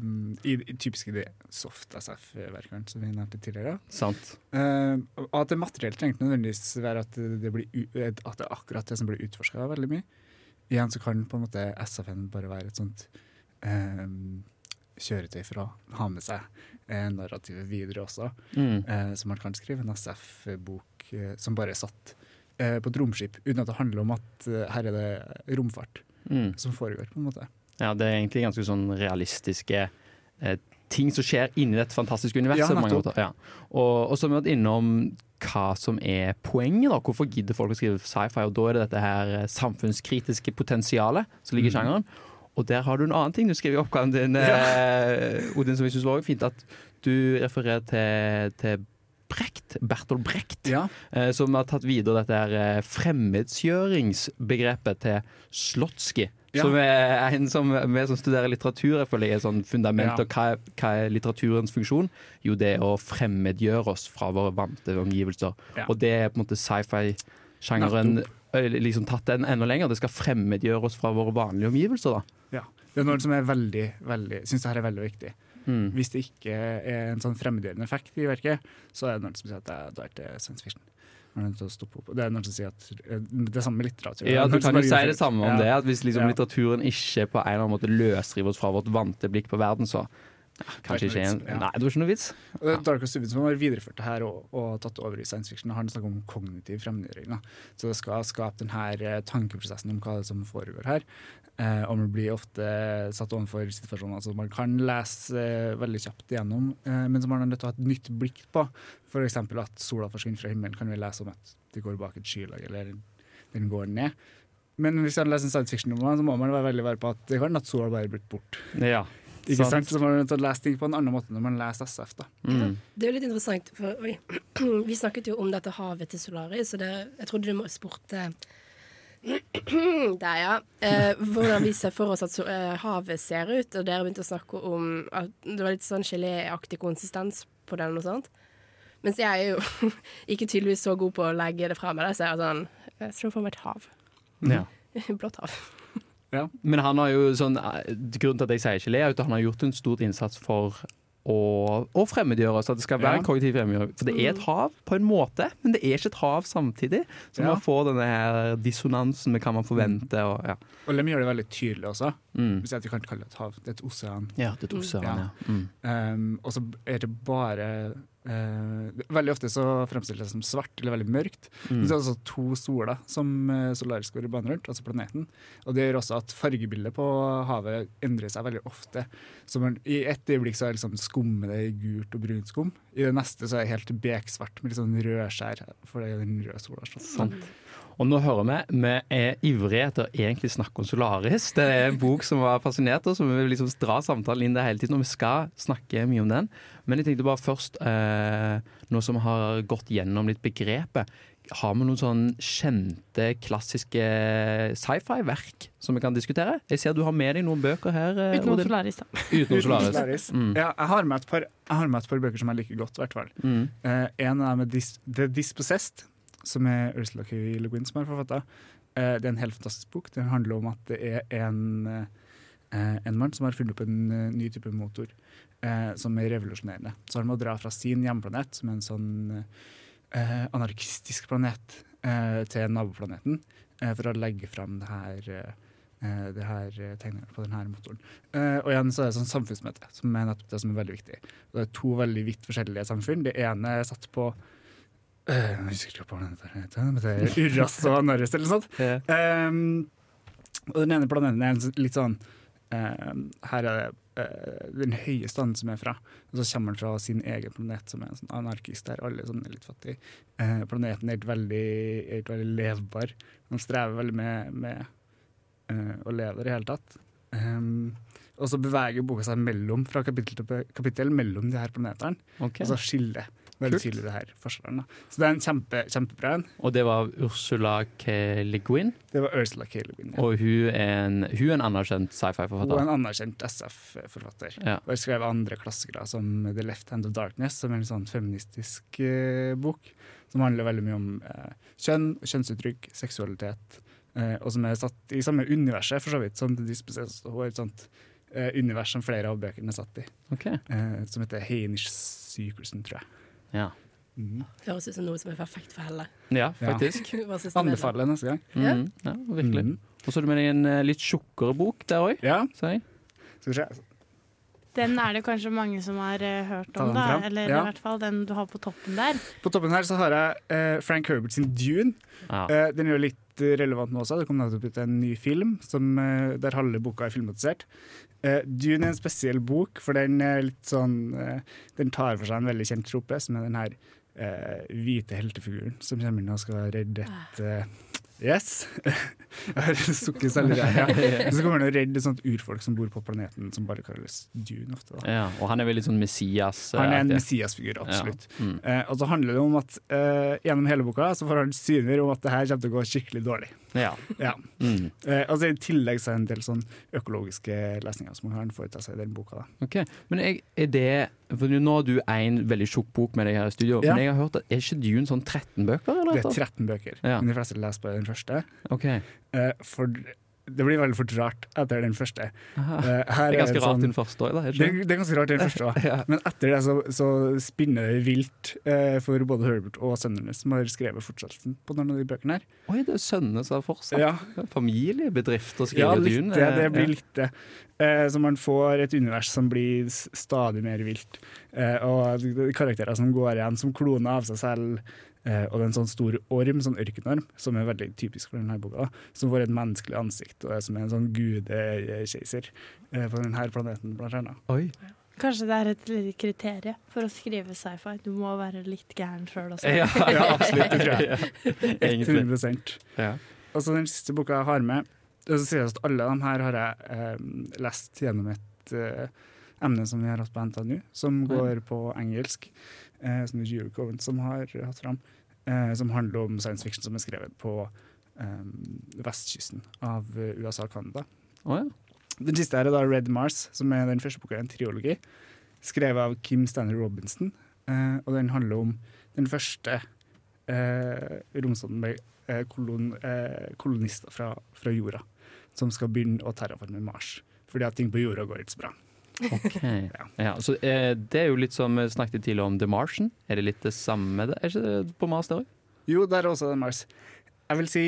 [SPEAKER 5] i, i typisk i de soft SF-verkene som vi nevnte tidligere.
[SPEAKER 3] Sant.
[SPEAKER 5] Eh, og at det materielt trengte nødvendigvis være at det, blir, at det er akkurat det som blir utforska veldig mye. Igjen så kan på en måte SF-en bare være et sånt eh, kjøretøy for å ha med seg eh, narrativet videre også.
[SPEAKER 3] Mm.
[SPEAKER 5] Eh, så man kan skrive en SF-bok eh, som bare er satt eh, på et romskip, uten at det handler om at eh, her er det romfart
[SPEAKER 3] Mm.
[SPEAKER 5] som foregår, på en måte.
[SPEAKER 3] Ja, det er egentlig ganske sånn realistiske eh, ting som skjer inni dette fantastiske universet.
[SPEAKER 5] Ja.
[SPEAKER 3] Ja. Og, og så har vi vært innom hva som er poenget. da. Hvorfor gidder folk å skrive sci-fi? Og da er det dette her samfunnskritiske potensialet som ligger i
[SPEAKER 5] Mhm.
[SPEAKER 3] sjangeren. Og der har du en annen ting du skriver i oppgaven din, eh, Odin, som jeg syns var fint. At du refererer til, til Brecht, Bertolt Brecht, uh, som har tatt videre dette her eh, fremmedgjøringsbegrepet til Slotsky.
[SPEAKER 5] Ja.
[SPEAKER 3] Som er en som vi som studerer litteratur, jeg føler jeg er sånn fundament.
[SPEAKER 5] Ja.
[SPEAKER 3] Og hva, hva er litteraturens funksjon? Jo, det er å fremmedgjøre oss fra våre vante omgivelser.
[SPEAKER 5] Ja.
[SPEAKER 3] Og det er på en måte sci-fi-sjangeren liksom tatt den enda lenger. Det skal fremmedgjøre oss fra våre vanlige omgivelser. da.
[SPEAKER 5] Ja. Det er noe som er veldig, veldig syns det her er veldig viktig.
[SPEAKER 3] Mm.
[SPEAKER 5] Hvis det ikke er en sånn fremmedgjørende effekt i verket, så er det noen som sier at det er, ikke science fiction. Det er noen som sier at eh, det er samme med litteratur.
[SPEAKER 3] Ja, Du kan jo si det samme om
[SPEAKER 5] Ja.
[SPEAKER 3] det. At Hvis liksom
[SPEAKER 5] Ja.
[SPEAKER 3] litteraturen ikke på en eller annen måte løsriver oss fra vårt vante blikk på verden, så kanskje ikke en,
[SPEAKER 5] ja.
[SPEAKER 3] Nei, det var ikke noe vits.
[SPEAKER 5] Ja. Darko Stubben har videreført det her og, og tatt over i science fiction. Han snakker om kognitiv fremmedgjøring. Så det skal skape denne tankeprosessen om hva det er som foregår her. Eh, og man blir ofte satt overfor situasjoner som man kan lese eh, veldig kjapt igjennom, eh, men som man er nødt til å ha et nytt blikk på. F.eks. at sola forsvinner fra himmelen, kan vi lese om at det går bak et skylag, eller den går ned. Men hvis man leser en science fiction-roman, så må man være veldig vær på at det kan at sola bare blitt bort.
[SPEAKER 3] Ja,
[SPEAKER 5] Ikke
[SPEAKER 3] sant.
[SPEAKER 5] sant? Så man lese ting på en annen måte når man leser SF. da.
[SPEAKER 3] Mm.
[SPEAKER 7] Det er jo litt interessant, for oi, vi snakket jo om dette havet til Solaris, så det, jeg trodde du må spurte Der, ja. Eh, hvordan vi ser for oss at eh, havet ser ut, og dere begynte å snakke om at det var litt sånn geléaktig konsistens på det, eller noe sånt. Mens jeg er jo ikke tydeligvis så god på å legge det fra meg, så jeg er sånn Jeg tror for meg et hav.
[SPEAKER 3] Ja.
[SPEAKER 7] Blått hav.
[SPEAKER 3] Men han har jo sånn eh, Grunnen til at jeg sier gelé, er at han har gjort en stor innsats for å, å fremmedgjøre. At det skal være
[SPEAKER 5] Ja.
[SPEAKER 3] en kognitiv fremmedgjøring. For det er et hav på en måte, men det er ikke et hav samtidig. Så
[SPEAKER 5] Ja.
[SPEAKER 3] man får denne her dissonansen med hva man forventer. Og, ja.
[SPEAKER 5] Og Lem gjør det veldig tydelig også.
[SPEAKER 3] Mm.
[SPEAKER 5] Hvis jeg kan kalle det et hav. Det er et osean.
[SPEAKER 3] Ja, det er et osean, ja. Mm.
[SPEAKER 5] Um, og så er det bare eh, Veldig ofte så fremstilles det som svart eller veldig mørkt.
[SPEAKER 3] Mm.
[SPEAKER 5] Men så er det også to soler som uh, Solaris går i bane rundt, altså planeten. Og det gjør også at fargebildet på havet endrer seg veldig ofte. Så man, I ett øyeblikk så er liksom skummet det gult og brunt skum. I det neste så er det helt beksvart med litt sånn rødskjær, for det er den røde sola. Så.
[SPEAKER 3] Sant. Og nå hører vi vi er ivrige etter egentlig snakke om Solaris. Det er en bok som har fascinert oss, og vi vil liksom dra samtalen inn der hele tiden. Og vi skal snakke mye om den. Men jeg tenkte bare først, eh, nå som vi har gått gjennom litt begrepet, har vi noen sånn kjente, klassiske sci-fi-verk som vi kan diskutere? Jeg ser du har med deg noen bøker her. eh,
[SPEAKER 4] Utenom
[SPEAKER 3] Odin.
[SPEAKER 4] Solaris, da.
[SPEAKER 3] Utenom Solaris.
[SPEAKER 5] Solaris.
[SPEAKER 3] Mm.
[SPEAKER 5] Ja, jeg har, med et par, jeg har med et par bøker som jeg liker godt, i hvert fall.
[SPEAKER 3] Mm.
[SPEAKER 5] Eh, en er med Dis The Dispossessed, som er Ursula K. Le Guin som har forfatta. Eh, det er en helt fantastisk bok. Den handler om at det er en, eh, en mann som har funnet opp en uh, ny type motor eh, som er revolusjonerende. Så han må dra fra sin hjemplanet, som er en sånn eh, anarkistisk planet, eh, til naboplaneten for å legge fram det her det her tegnet på denne motoren. Og igjen så er det sånn samfunnsmøte, som er nettopp det som er veldig viktig. Det er to veldig vidt forskjellige samfunn. Det ene er satt på Jeg husker ikke hva planeten heter, men det er Urras og Anarres eller noe sånt. Um, og den ene planeten er litt sånn um, Her er det uh, den høye standen som er fra. Og så kommer han fra sin egen planet, som er en sånn anarkist der alle sånn er litt fattige. Eh, planeten er ikke veldig, er ikke veldig levbar. Man strever veldig med, med eh, å leve der i hele tatt. Um, og så beveger boka seg mellom, fra kapittel til kapittel mellom de her planetene.
[SPEAKER 3] Okay.
[SPEAKER 5] Og så skiller veldig
[SPEAKER 3] Kult.
[SPEAKER 5] tydelig det her forskjellen. da. Så det er en kjempe, kjempebra en.
[SPEAKER 3] Og det var Ursula K. Le Guin.
[SPEAKER 5] Det var Ursula K. Le Guin. Ja.
[SPEAKER 3] Og hun er en, hun er en anerkjent
[SPEAKER 5] Hun er
[SPEAKER 3] sci-fi-forfatter.
[SPEAKER 5] en anerkjent SF-forfatter.
[SPEAKER 3] Ja.
[SPEAKER 5] Og har skrevet andre klassikere som The Left Hand of Darkness, som er en sånn feministisk eh, bok. Som handler veldig mye om eh, kjønn, kjønnsuttrykk, seksualitet. eh, og som er satt i samme universet, for så vidt, som The Dispossessed. er et sånt eh, univers som flere av bøkene er satt i.
[SPEAKER 3] Okay.
[SPEAKER 5] Eh, som heter Heinisch-syklusen, tror jeg.
[SPEAKER 3] Ja.
[SPEAKER 5] Mhm.
[SPEAKER 7] Høres ut som noe som er perfekt for Helle.
[SPEAKER 3] Ja, faktisk.
[SPEAKER 5] Anbefaler neste gang.
[SPEAKER 7] Ja.
[SPEAKER 3] Mhm, ja, virkelig.
[SPEAKER 5] Mm.
[SPEAKER 3] Og så har du med deg en eh, litt tjukkere bok der òg.
[SPEAKER 5] Ja. Skal vi se.
[SPEAKER 4] Den er det kanskje mange som har eh, hørt om, da. Eller
[SPEAKER 5] Ja.
[SPEAKER 4] i hvert fall den du har på toppen der.
[SPEAKER 5] På toppen her så har jeg eh, Frank Herbert sin Dune.
[SPEAKER 3] Ja.
[SPEAKER 5] Eh, den er jo litt eh, relevant nå også. Det kom nettopp ut en ny film som, eh, der halve boka er filmatisert. Uh, Dune er en spesiell bok, for den er litt sånn uh, Den tar for seg en veldig kjent trope, som er den her uh, hvite heltefiguren som kommer inn og skal redde et eh, Yes! Sukket selv. Ja. Så kommer han og redder sånt urfolk som bor på planeten, som bare kalles Dune ofte.
[SPEAKER 3] Ja, og han er vel litt sånn Messias.
[SPEAKER 5] Han er en. Messias-figur, absolutt.
[SPEAKER 3] Ja. Mm.
[SPEAKER 5] Eh, og så handler det om at eh, gjennom hele boka så får han syner om at det her kommer til å gå skikkelig dårlig.
[SPEAKER 3] Ja.
[SPEAKER 5] Ja.
[SPEAKER 3] Mm.
[SPEAKER 5] Eh, og I tillegg så er det en del sånn økologiske lesninger som man kan foreta seg i den boka. da.
[SPEAKER 3] Okay. Men jeg, er det For nå har du en veldig tjukk bok med deg her i studio,
[SPEAKER 5] Ja.
[SPEAKER 3] men jeg har hørt at er ikke Dune sånn 13 bøker? Eller?
[SPEAKER 5] Det er 13 bøker,
[SPEAKER 3] Ja.
[SPEAKER 5] men de fleste leser bare den første.
[SPEAKER 3] Okay.
[SPEAKER 5] Eh, for det blir veldig fort rart etter den første.
[SPEAKER 3] Aha.
[SPEAKER 5] Eh,
[SPEAKER 3] det er ganske
[SPEAKER 5] en
[SPEAKER 3] rart
[SPEAKER 5] sånn-
[SPEAKER 3] den første òg, da? er
[SPEAKER 5] Det,
[SPEAKER 3] det
[SPEAKER 5] er ganske rart den første òg.
[SPEAKER 3] Ja.
[SPEAKER 5] Men etter det så, så spinner det vilt eh, for både Herbert og sønnene som har skrevet fortsettelsen på noen av de bøkene her.
[SPEAKER 3] Oi, det er sønnene som har fortsatt?
[SPEAKER 5] Ja.
[SPEAKER 3] Familiebedrift å
[SPEAKER 5] Ja,
[SPEAKER 3] skrive
[SPEAKER 5] litt
[SPEAKER 3] Dune?
[SPEAKER 5] det. Det blir
[SPEAKER 3] Ja.
[SPEAKER 5] litt det. Eh, så man får et univers som blir stadig mer vilt. Eh, og er karakterer som går igjen, som kloner av seg selv. Eh, og det er en sånn stor orm, sånn ørkenorm, som er veldig typisk for denne boka. Som får et menneskelig ansikt, og er som en sånn gudekeiser eh, på denne planeten, blant annet.
[SPEAKER 3] Oi.
[SPEAKER 4] Kanskje det er et lite kriterium for å skrive sci-fi. Du må være litt gæren sjøl også.
[SPEAKER 5] Ja, ja, absolutt. Det tror jeg. 100
[SPEAKER 3] Ja.
[SPEAKER 5] Og så den siste boka jeg har med, og så sier jeg at alle de her har jeg eh, lest gjennom et eh, emne som vi har hatt på NTNU, som går på engelsk, eh, som Julie Coven som har hatt fram, eh, som handler om science fiction som er skrevet på eh, vestkysten av eh, USA og Canada.
[SPEAKER 3] Oh, ja.
[SPEAKER 5] Den siste her er da Red Mars, som er den første boka i en triologi, skrevet av Kim Stanley Robinson. Eh, og den handler om den første eh, romsonden med kolon, kolonister fra, fra jorda, som skal begynne å terraforme Mars. Fordi at ting på jorda går ikke så bra.
[SPEAKER 3] Ok. Ja, så eh, Det er jo litt som vi snakket tidligere om The Martian. Er det litt det samme? det? Er ikke det på Mars der òg?
[SPEAKER 5] Jo, der er også The Mars. Jeg vil si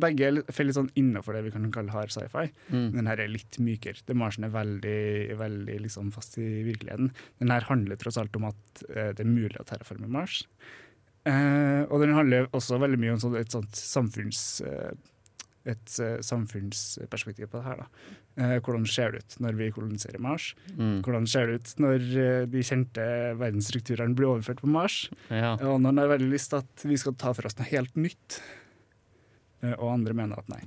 [SPEAKER 5] begge er faller litt sånn innenfor det vi kan kalle hard sci-fi.
[SPEAKER 3] Mm.
[SPEAKER 5] Den her er litt mykere. The Martian er veldig, veldig liksom fast i virkeligheten. Den her handler tross alt om at eh, det er mulig å terraforme Mars. Eh, og den handler også veldig mye om sånn, et sånt samfunns... Eh, et eh, samfunnsperspektiv på det her. da. Eh, hvordan ser det ut når vi koloniserer Mars?
[SPEAKER 3] Mm.
[SPEAKER 5] Hvordan ser det ut når eh, de kjente verdensstrukturene blir overført på Mars?
[SPEAKER 3] Ja.
[SPEAKER 5] Og noen har veldig lyst til at vi skal ta for oss noe helt nytt. Eh, og andre mener at nei.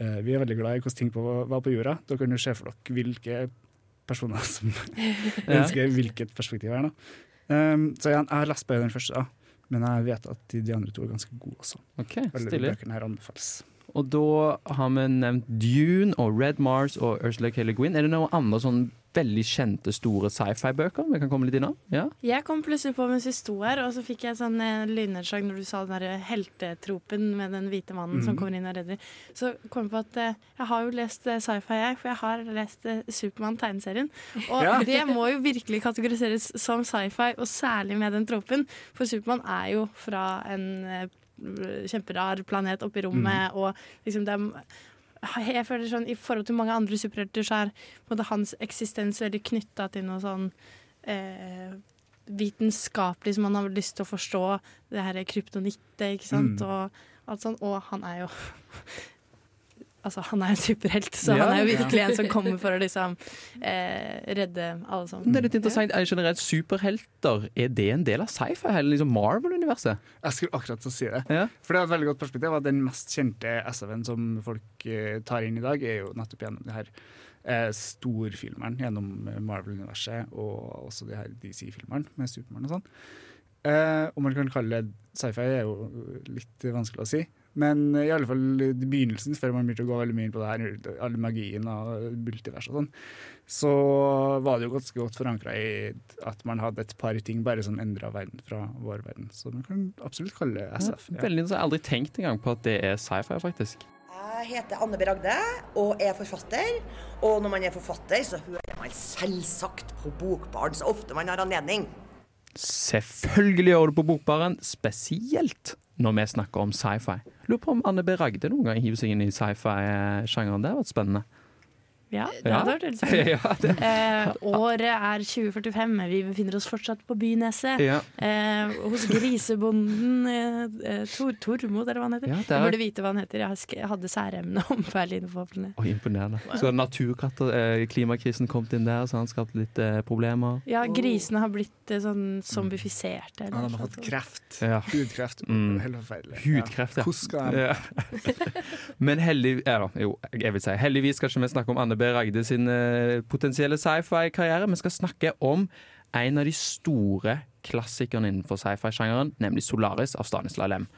[SPEAKER 5] Vi er veldig glad i hvordan ting på, var på jorda. Da kan jo se for dere hvilke personer som
[SPEAKER 3] Ja.
[SPEAKER 5] ønsker hvilket perspektiv her. Da. Um, så igjen, jeg har lest bare den første. Men jeg vet at de, de andre to er ganske gode også.
[SPEAKER 3] Ok,
[SPEAKER 5] Alle bøkene her anbefales.
[SPEAKER 3] Og da har vi nevnt Dune og Red Mars og Ursula K. Le Guin. Er det noen andre sånn veldig kjente, store sci-fi-bøker vi kan komme litt innom? Ja?
[SPEAKER 4] Jeg kom plutselig på mens vi sto her, og så fikk jeg sånn eh, lynnedslag når du sa den derre heltetropen med den hvite mannen som
[SPEAKER 10] Mhm.
[SPEAKER 4] kommer inn og redder. Så kom jeg på at eh, jeg har jo lest eh, sci-fi, jeg, for jeg har lest Supermann-tegneserien. Og
[SPEAKER 10] Ja.
[SPEAKER 4] det må jo virkelig kategoriseres som sci-fi, og særlig med den tropen. For Supermann er jo fra en kjemperar planet oppe i rommet, og liksom det er jeg føler sånn, I forhold til mange andre superhelter så er på en måte, hans eksistens veldig knytta til noe sånn eh, vitenskapelig som han har lyst til å forstå. Det her kryptonittet, ikke sant.
[SPEAKER 10] Mm.
[SPEAKER 4] Og alt sånt. Og han er jo Altså, han er jo en superhelt, så
[SPEAKER 3] Ja.
[SPEAKER 4] han er jo virkelig
[SPEAKER 3] Ja.
[SPEAKER 4] en som kommer for å liksom eh, redde alle som
[SPEAKER 3] Det er litt interessant. Er generelt superhelter Er det en del av sci-fi, hele liksom Marvel-universet?
[SPEAKER 5] Jeg skulle akkurat så si det. For det er et veldig godt perspektiv. at Den mest kjente SF-en som folk eh, tar inn i dag, er jo nettopp gjennom de her eh, storfilmene gjennom Marvel-universet, og også de her DC-filmene med Supermann og sånn. Eh, om man kan kalle det sci-fi, er jo litt vanskelig å si. Men eh, i alle fall i begynnelsen, før man begynte å gå veldig mye inn på det her, all magien av multivers og sånn, så var det jo ganske godt forankra i at man hadde et par ting bare som endra verden fra vår verden. Så man kan absolutt kalle det SF. ja.
[SPEAKER 3] Veldig interessant. Jeg har aldri tenkt engang på at det er sci-fi, faktisk.
[SPEAKER 11] Jeg heter Anne B. Ragde og er forfatter. Og når man er forfatter, så hører man selvsagt på Bokbarn så ofte man har anledning.
[SPEAKER 3] Selvfølgelig gjør du på Bokbaren, spesielt når vi snakker om sci-fi. Lurer på om Anne B. Ragde noen gang hiver seg inn i sci-fi-sjangeren. Det har vært spennende.
[SPEAKER 4] Ja, det hadde vært veldig spennende. Eh, året er 2045. Vi befinner oss fortsatt på Byneset. Eh, hos grisebonden eh, Tor, Tormod, eller hva han heter.
[SPEAKER 3] Ja, er-
[SPEAKER 4] Jeg burde vite hva han heter. Jeg hadde særemne om berlinervåpenet.
[SPEAKER 3] Oh, imponerende. Så naturkatter, eh, klimakrisen kommet inn der, så han skapt litt eh, problemer.
[SPEAKER 4] Ja, grisene har blitt eh, sånn zombifiserte.
[SPEAKER 5] Eller? Han har fått kreft.
[SPEAKER 3] Ja.
[SPEAKER 5] Hudkreft.
[SPEAKER 3] Mm.
[SPEAKER 5] Helt forferdelig.
[SPEAKER 3] Hudkreft, ja.
[SPEAKER 5] Hvordan skal han
[SPEAKER 3] Ja. Men heldig, ja, jo, jeg vil si, heldigvis skal ikke vi snakke om Anne B. Ragde sin eh, potensielle sci-fi-karriere. Vi skal snakke om en av de store klassikerne innenfor sci-fi-sjangeren, nemlig 'Solaris' av Stanislav Lem.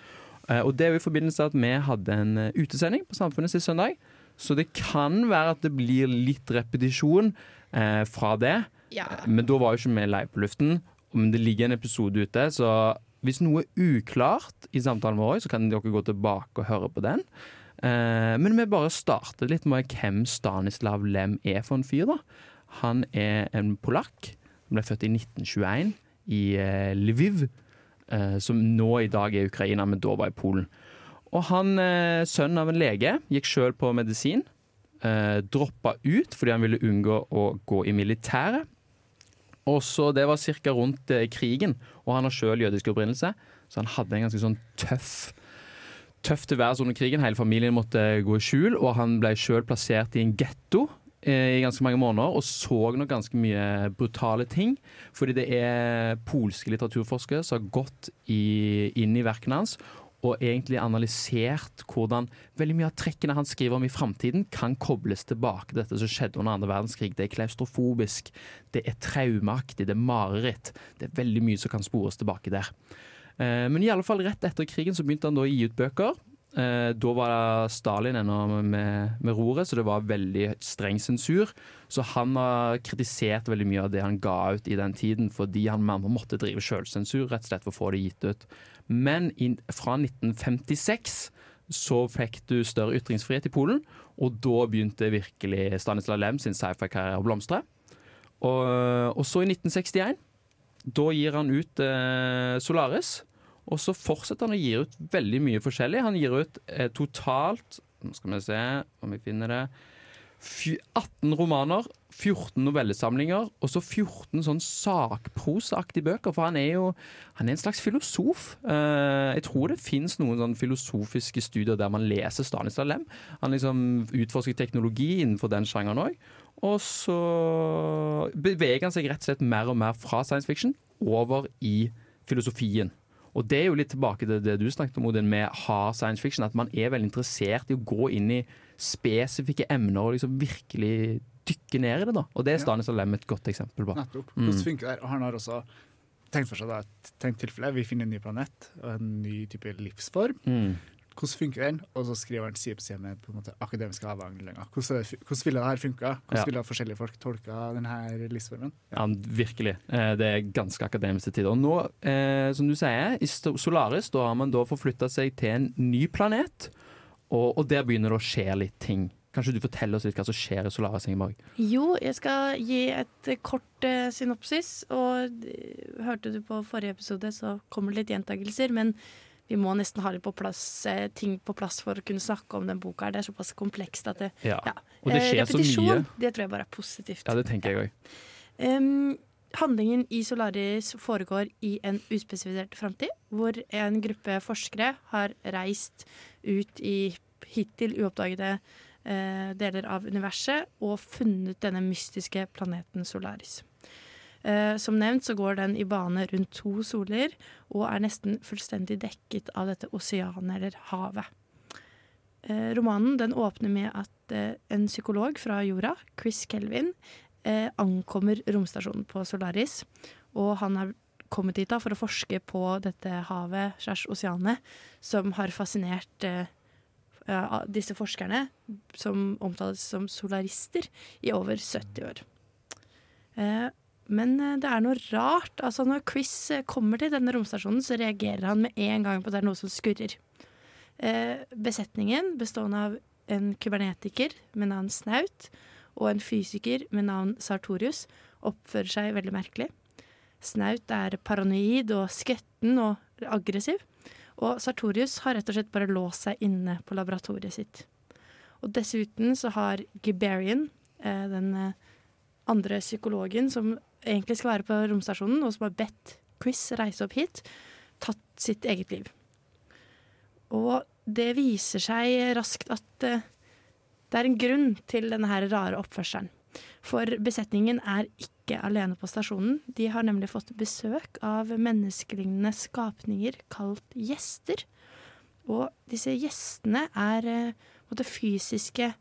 [SPEAKER 3] Eh, og Det er jo i forbindelse med at vi hadde en eh, utesending på Samfunnet sist søndag. Så det kan være at det blir litt repetisjon eh, fra det.
[SPEAKER 7] Ja.
[SPEAKER 3] Men da var jo ikke vi live på luften. Men det ligger en episode ute, så hvis noe er uklart i samtalen vår, så kan dere gå tilbake og høre på den. Eh, men vi bare starter litt med hvem Stanislav Lem er for en fyr. da. Han er en polakk. Han ble født i 1921 i eh, Lviv, eh, som nå i dag er Ukraina, men da var i Polen. Og han, sønn av en lege, gikk sjøl på medisin. Droppa ut fordi han ville unngå å gå i militæret. Og så Det var ca. rundt krigen, og han har sjøl jødisk opprinnelse, så han hadde en ganske sånn tøff Tøff være under krigen. Hele familien måtte gå i skjul, og han ble sjøl plassert i en getto eh, i ganske mange måneder, og så nok ganske mye brutale ting. Fordi det er polske litteraturforskere som har gått i, inn i verkene hans og egentlig analysert hvordan veldig mye av trekkene han skriver om i framtiden, kan kobles tilbake til dette som skjedde under andre verdenskrig. Det er klaustrofobisk, det er traumeaktig, det er mareritt. Det er veldig mye som kan spores tilbake der. Eh, Men i alle fall rett etter krigen så begynte han da å gi ut bøker. Eh, Da var Stalin ennå med, med roret, så det var veldig streng sensur. Så han har kritisert veldig mye av det han ga ut i den tiden, fordi han måtte drive sjølsensur, rett og slett for å få det gitt ut. Men in, fra 1956 så fikk du større ytringsfrihet i Polen, og da begynte virkelig Stanislav Lem sin sci-fi-karriere å blomstre. Og, og så i 1961 da gir han ut eh, Solaris, og så fortsetter han å gi ut veldig mye forskjellig. Han gir ut eh, totalt Nå skal vi se om vi finner det. 18 romaner, 14 novellesamlinger og så 14 sånn sakprosaaktige bøker. For han er jo han er en slags filosof. Uh, jeg tror det fins noen sånn filosofiske studier der man leser Stanislav Lem. Han liksom utforsker teknologi innenfor den sjangeren òg. Og så beveger han seg rett og slett mer og mer fra science fiction over i filosofien. Og det er jo litt tilbake til det du snakket om, Odin, med hard science fiction. At man er veldig interessert i å gå inn i spesifikke emner og liksom virkelig dykke ned i det. da. Og det er Stanis og Lem et godt eksempel på.
[SPEAKER 5] Nettopp.
[SPEAKER 3] Mm.
[SPEAKER 5] Hvordan funker det? Og han har også tenkt for seg da, et tenkt tilfelle. Vi finner en ny planet og en ny type livsform.
[SPEAKER 3] Mm.
[SPEAKER 5] Hvordan funker den? Og så skriver han side på side med på en måte, akademiske avhandlinger. Hvordan, hvordan ville det her funka? Hvordan
[SPEAKER 3] Ja.
[SPEAKER 5] ville forskjellige folk tolka denne livsformen?
[SPEAKER 3] Ja, virkelig. Eh, Det er ganske akademiske tider. Og nå, eh, som du sier, i Solaris da har man da forflytta seg til en ny planet, og, og der begynner det å skje litt ting. Kanskje du forteller oss litt hva som skjer i Solaris, Ingeborg?
[SPEAKER 4] Jo, jeg skal gi et eh, kort eh, synopsis. Og hørte du på forrige episode, så kommer det litt gjentagelser. Men vi må nesten ha på plass, eh, ting på plass for å kunne snakke om den boka. her. Det er såpass komplekst at det,
[SPEAKER 3] Ja. Og det
[SPEAKER 4] Eh,
[SPEAKER 3] skjer så mye.
[SPEAKER 4] Det tror jeg bare er positivt.
[SPEAKER 3] Ja, det tenker jeg òg.
[SPEAKER 4] Um, handlingen i Solaris foregår i en uspesifisert framtid, hvor en gruppe forskere har reist ut i hittil uoppdagede eh, deler av universet og funnet denne mystiske planeten Solaris. Eh, som nevnt så går den i bane rundt to soler og er nesten fullstendig dekket av dette oseanet eller havet. Eh, romanen den åpner med at eh, en psykolog fra jorda, Chris Kelvin, ankommer romstasjonen på Solaris. Og han har kommet dit da for å forske på dette havet, slash oseanet, som har fascinert disse forskerne, som omtales som solarister, i over 70 år. Men eh, det er noe rart. Altså Når Chris eh, kommer til denne romstasjonen, så reagerer han med en gang på at det er noe som skurrer. Eh, besetningen, bestående av en kubernetiker med navn Snaut og en fysiker med navn Sartorius, oppfører seg veldig merkelig. Snaut er paranoid og skvetten og aggressiv. Og Sartorius har rett og slett bare låst seg inne på laboratoriet sitt. Og dessuten så har Giberian, den eh, andre psykologen som egentlig skal være på romstasjonen, og som har bedt Chris reise opp hit, tatt sitt eget liv. Og det viser seg raskt at eh, det er en grunn til denne her rare oppførselen. For besetningen er ikke alene på stasjonen. De har nemlig fått besøk av menneskelignende skapninger kalt gjester. Og disse gjestene er eh, måte fysiske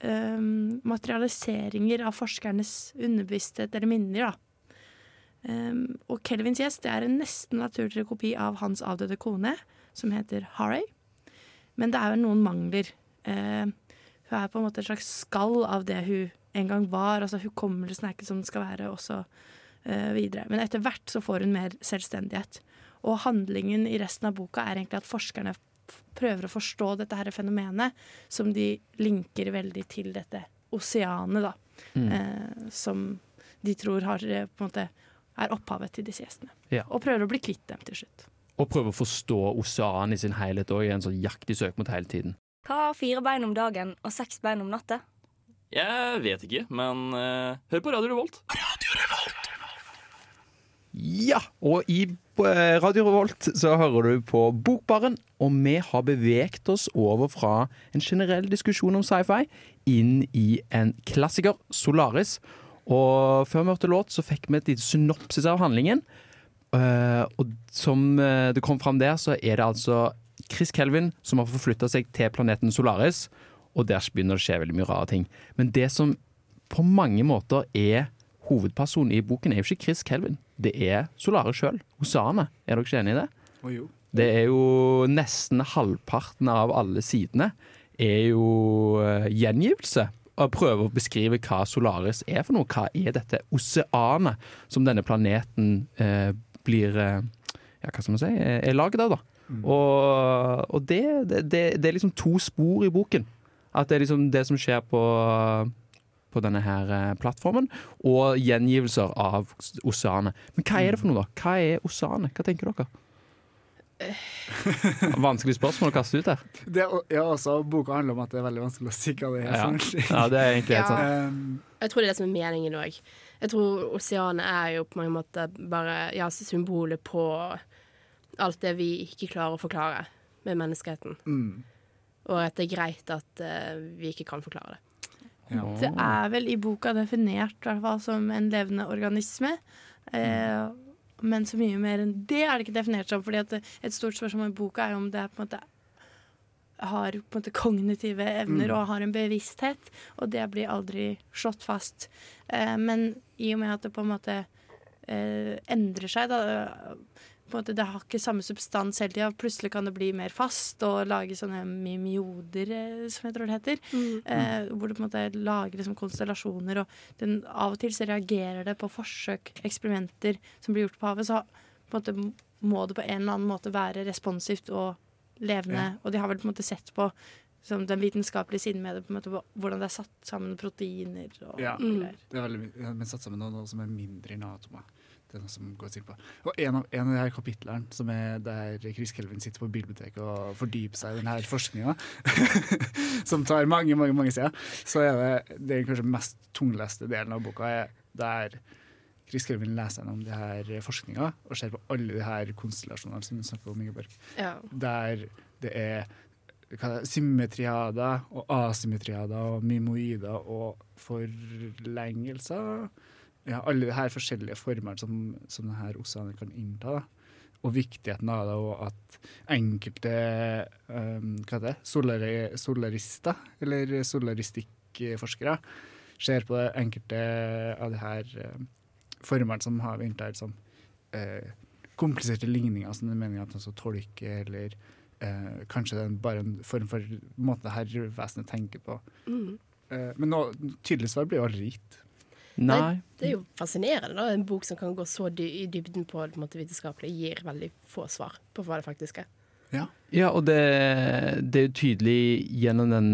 [SPEAKER 4] eh, materialiseringer av forskernes underbevissthet eller minner. da. Um, og Kelvins gjest det er en nesten naturlig kopi av hans avdøde kone, som heter Harry. Men det er jo noen mangler. Uh, hun er på en måte et slags skall av det hun en gang var. altså Hukommelsen er ikke som den skal være, også uh, videre. Men etter hvert så får hun mer selvstendighet. Og handlingen i resten av boka er egentlig at forskerne prøver å forstå dette her fenomenet, som de linker veldig til dette oseanet, da.
[SPEAKER 3] Mm.
[SPEAKER 4] Eh, som de tror har, eh, på en måte, er opphavet til disse gjestene.
[SPEAKER 3] Ja.
[SPEAKER 4] Og prøver å bli kvitt dem til slutt.
[SPEAKER 3] Og prøver å forstå oseanet i sin helhet òg, i en sånn jakt de søker mot hele tiden.
[SPEAKER 10] Hva har fire bein om dagen og seks bein om natta?
[SPEAKER 12] Jeg vet ikke, men eh, hør på Radio Revolt.
[SPEAKER 3] Ja, og i eh, Radio Revolt så hører du på Bokbaren, og vi har beveget oss over fra en generell diskusjon om sci-fi inn i en klassiker, Solaris. Og før vi hørte låt, så fikk vi et lite synopsis av handlingen. Eh, og som eh, det kom fram der, så er det altså Chris Kelvin som har forflytta seg til planeten Solaris, og der begynner det å skje veldig mye rare ting. Men det som på mange måter er hovedpersonen i boken, er jo ikke Chris Kelvin. Det er Solaris sjøl, oseanet. Er dere ikke enig i det?
[SPEAKER 5] Oh, jo.
[SPEAKER 3] Det er jo nesten halvparten av alle sidene er jo eh, gjengivelse. Og prøve å beskrive hva Solaris er for noe. Hva er dette oseanet som denne planeten eh, blir eh, Ja, hva skal man si? eh, Er laget av, da. Og, og det, det, det, det er liksom to spor i boken. At det er liksom det som skjer på på denne her eh, plattformen, og gjengivelser av oseanet. Men hva er det for noe, da? Hva er oseanet? Hva tenker dere? Vanskelig spørsmål å kaste ut her.
[SPEAKER 5] Det, er ja, også, boka handler om at det er veldig vanskelig å si hva det er.
[SPEAKER 3] Ja.
[SPEAKER 5] for.
[SPEAKER 3] Ja, det er egentlig helt sant.
[SPEAKER 5] Um,
[SPEAKER 7] Jeg tror det er det som er meningen òg. Jeg tror oseanet er jo på mange måter bare ja, symbolet på alt det vi ikke klarer å forklare med menneskeheten.
[SPEAKER 5] Mm.
[SPEAKER 7] Og at det er greit at uh, vi ikke kan forklare det.
[SPEAKER 4] Det er vel i boka definert i hvert fall som en levende organisme. Eh, men så mye mer enn det er det ikke definert som. Fordi et stort spørsmål i boka er om det er på en måte har på en måte kognitive evner
[SPEAKER 13] Mm.
[SPEAKER 4] og har en bevissthet, og det blir aldri slått fast. Eh, men i og med at det på en måte eh, endrer seg. Da. På en måte, det har ikke samme substans hele tida. Plutselig kan det bli mer fast og lage sånne mimioder, eh, som jeg tror det heter.
[SPEAKER 7] Mm.
[SPEAKER 4] Eh, hvor det på en måte lager liksom konstellasjoner, og den, av og til så reagerer det på forsøk, eksperimenter som blir gjort på havet. Så på en måte må det på en eller annen måte være responsivt og levende.
[SPEAKER 5] Ja.
[SPEAKER 4] Og de har vel på en måte sett på som den vitenskapelige siden med det, på en måte, hvordan det er satt sammen proteiner og
[SPEAKER 5] Ja,
[SPEAKER 4] greier.
[SPEAKER 5] det er veldig mye. Men satt sammen noe, noe som er mindre enn atomer. Det er noe som går til på. Og en av, en av de her kapitlene som er der Chris Kelvin sitter på biblioteket og fordyper seg i denne forskninga, som tar mange, mange mange sider, så er det det er kanskje mest tungleste delen av boka er der Chris Kelvin leser gjennom de her forskninga og ser på alle de her konstellasjonene som du snakker om, Ingeborg.
[SPEAKER 7] Ja.
[SPEAKER 5] Der det er er symmetriader og asymmetriader og mimoider og forlengelser. Ja, alle de her forskjellige formene som, som denne oseanet kan innta. Da. Og viktigheten av det, og at enkelte um, hva er det, solari, solarister, eller solaristikkforskere, ser på det enkelte av de her um, formene som har inntatt som uh, kompliserte ligninger, som det er meningen at man skal tolke, eller uh, kanskje det er bare en form for måte det her vesenet tenker på.
[SPEAKER 7] Mm.
[SPEAKER 5] Uh, men nå, tydelig svar blir jo aldri gitt.
[SPEAKER 7] Nei, det er jo fascinerende. da En bok som kan gå så dy i dybden på det måte, vitenskapelig, gir veldig få svar på hva det faktisk er.
[SPEAKER 3] Ja, og det, det er jo tydelig gjennom den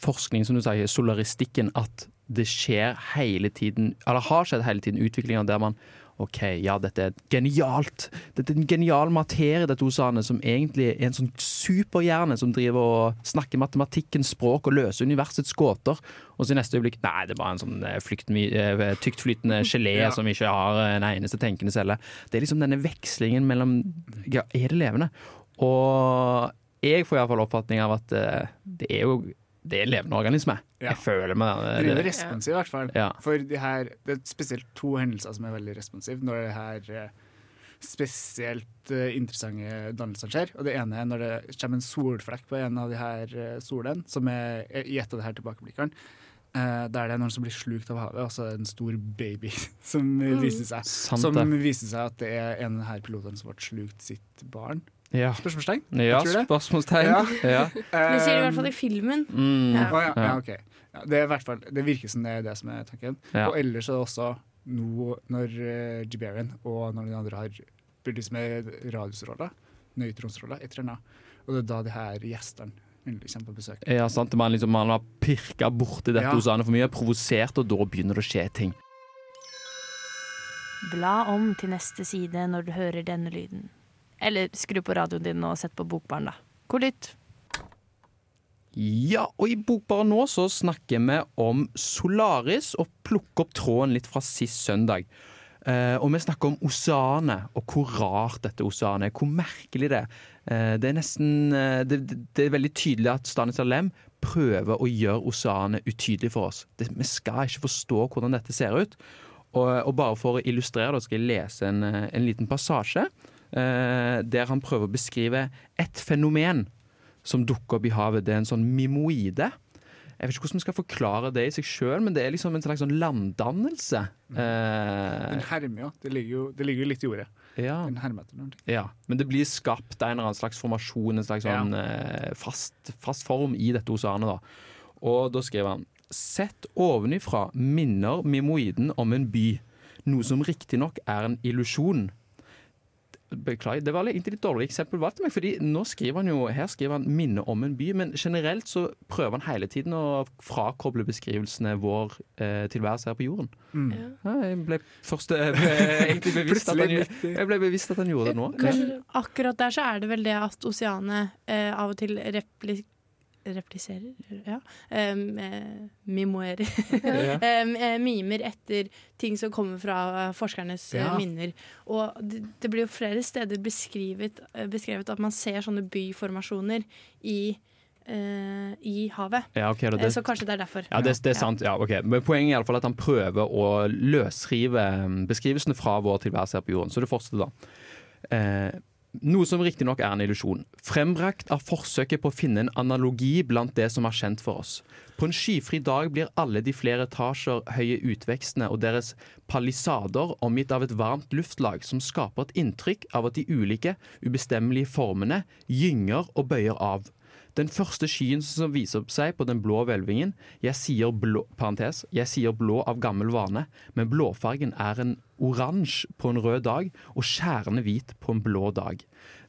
[SPEAKER 3] forskningen, som du sier, solaristikken, at det skjer hele tiden, eller har skjedd hele tiden, utviklinger der man OK, ja, dette er genialt. Dette er en genial materie, dette Osane, som egentlig er en sånn superhjerne som driver og snakker matematikkens språk og løser universets gåter. Og så i neste øyeblikk Nei, det er bare en sånn eh, eh, tyktflytende gelé
[SPEAKER 5] Ja.
[SPEAKER 3] som ikke har en eneste tenkende celle. Det er liksom denne vekslingen mellom Ja, er det levende? Og jeg får iallfall oppfatning av at eh, det er jo det er levende organisme.
[SPEAKER 5] Ja.
[SPEAKER 3] Jeg føler meg
[SPEAKER 5] det. er responsiv, i hvert fall.
[SPEAKER 3] Ja.
[SPEAKER 5] For de her, det er spesielt to hendelser som er veldig responsive når det her eh, spesielt eh, interessante dannelsene skjer. Og det ene er når det kommer en solflekk på en av de her uh, solene, som er er i et av de her tilbakeblikkene. da der det er noen som blir slukt av havet, og så er det en stor baby som eh,
[SPEAKER 3] Mm.
[SPEAKER 5] viser seg.
[SPEAKER 3] Mm,
[SPEAKER 5] som viser seg at det er en av de her pilotene som ble slukt sitt barn.
[SPEAKER 3] Ja.
[SPEAKER 5] Spørsmålstegn?
[SPEAKER 3] Ja, spørsmålstegn. Ja.
[SPEAKER 4] Det sier de i hvert fall i filmen.
[SPEAKER 3] Mm.
[SPEAKER 4] Ja.
[SPEAKER 5] Oh, ja, ja,
[SPEAKER 3] Ja.
[SPEAKER 5] ok. Ja, det, er fall, det virker som det er det som er tanken.
[SPEAKER 3] Ja.
[SPEAKER 5] Og ellers er det også nå når uh, Jiberian og når de andre har begynt med radiusroller, nøytronsroller, et eller annet. Og det er da de her gjestene kommer på besøk.
[SPEAKER 3] Ja, sant. Man, liksom, man har pirka borti dette
[SPEAKER 5] Ja.
[SPEAKER 3] Anne for mye, provosert, og da begynner det å skje ting.
[SPEAKER 8] Bla om til neste side når du hører denne lyden. Eller skru på radioen din og sett på Bokbarn, da. God lytt.
[SPEAKER 3] Ja, og i bokbarn nå så snakker vi om Solaris, og plukker opp tråden litt fra sist søndag. Eh, og vi snakker om oseanet, og hvor rart dette oseanet er. Hvor merkelig det er. Eh, det er nesten eh, det, det, er veldig tydelig at Stanis Alem prøver å gjøre oseanet utydelig for oss. Det, vi skal ikke forstå hvordan dette ser ut. Og, og bare for å illustrere det, skal jeg lese en, eh, en liten passasje der han prøver å beskrive et fenomen som dukker opp i havet. Det er en sånn mimoide. Jeg vet ikke hvordan vi skal forklare det i seg sjøl, men det er liksom en slags sånn landdannelse. Eh,
[SPEAKER 5] Den hermer. Det ligger jo, det ligger jo litt i ordet.
[SPEAKER 3] ja.
[SPEAKER 5] Den hermer etter noe.
[SPEAKER 3] ja. Men det blir skapt en eller annen slags formasjon, en slags sånn eh, fast, fast form i dette oseanet. da. Og da skriver han Sett ovenifra minner mimoiden om en by, noe som riktignok er en illusjon. Beklager, det var litt- egentlig litt dårlig eksempel valgt av meg, fordi nå skriver han jo, her skriver han 'minne om en by', men generelt så prøver han hele tiden å frakoble beskrivelsene vår eh, tilværelse her på jorden.
[SPEAKER 5] Mm.
[SPEAKER 3] Ja, jeg ble først eh, ble, egentlig bevisst at han, jeg ble bevisst at han gjorde det nå.
[SPEAKER 4] Kanskje akkurat der så er det vel det at oseanet eh, av og til repli repliserer Ja. Um, eh, mimoerer. Eh, mimer etter ting som kommer fra eh, forskernes
[SPEAKER 5] Ja.
[SPEAKER 4] minner. Og det, det blir jo flere steder beskrevet, beskrevet at man ser sånne byformasjoner i, i havet.
[SPEAKER 3] Ja,
[SPEAKER 4] okay,
[SPEAKER 3] det,
[SPEAKER 4] Så kanskje det er derfor.
[SPEAKER 3] ja, det, det er sant. Ja, okay. Men poenget er i alle fall at han prøver å løsrive beskrivelsene fra vår tilværelse her på jorden. Så det fortsetter da. Noe som riktignok er en illusjon. Frembrakt av forsøket på å finne en analogi blant det som er kjent for oss. På en skyfri dag blir alle de flere etasjer høye utvekstene og deres palisader omgitt av et varmt luftlag som skaper et inntrykk av at de ulike, ubestemmelige formene gynger og bøyer av. Den første skyen som viser seg på den blå hvelvingen Jeg sier blå, parentes, jeg sier blå av gammel vane, men blåfargen er en oransje på en rød dag og skjærende hvit på en blå dag.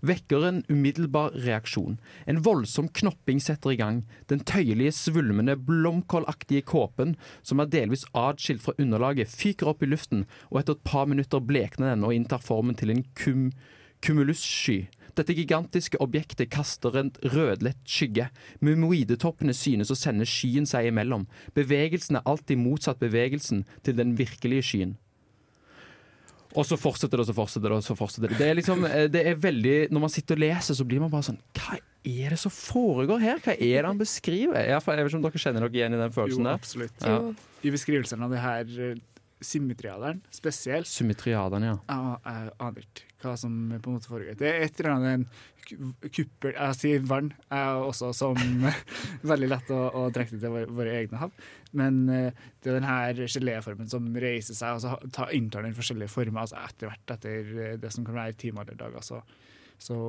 [SPEAKER 3] Vekker en umiddelbar reaksjon. En voldsom knopping setter i gang. Den tøyelige, svulmende, blomkålaktige kåpen, som er delvis atskilt fra underlaget, fyker opp i luften, og etter et par minutter blekner den og inntar formen til en kum kumulussky. Dette gigantiske objektet kaster en rødlett skygge. Mumoidetoppene synes å sende skyen seg imellom. Bevegelsen er alltid motsatt bevegelsen til den virkelige skyen. Og så fortsetter det, og så fortsetter det, og så fortsetter det. Det er liksom, eh, det er veldig, Når man sitter og leser, så blir man bare sånn Hva er det som foregår her? Hva er det han beskriver? Jeg, jeg vet ikke om dere kjenner dere igjen i den følelsen
[SPEAKER 5] Jo,
[SPEAKER 3] der?
[SPEAKER 5] absolutt.
[SPEAKER 3] Ja.
[SPEAKER 5] I beskrivelsen av det her eh, symmetriaderen spesielt
[SPEAKER 3] Symmetriaderen, ja.
[SPEAKER 5] Ja, jeg aner ikke hva som på en måte foregår. Det er et eller annet en kuppel Jeg sier vann, er også som veldig lett å, å trekke til våre, våre egne hav. Men eh, det er den her geléformen som reiser seg og så ta, inntar den forskjellige former altså etter hvert, etter eh, det som kan være timer eller dager. Så, så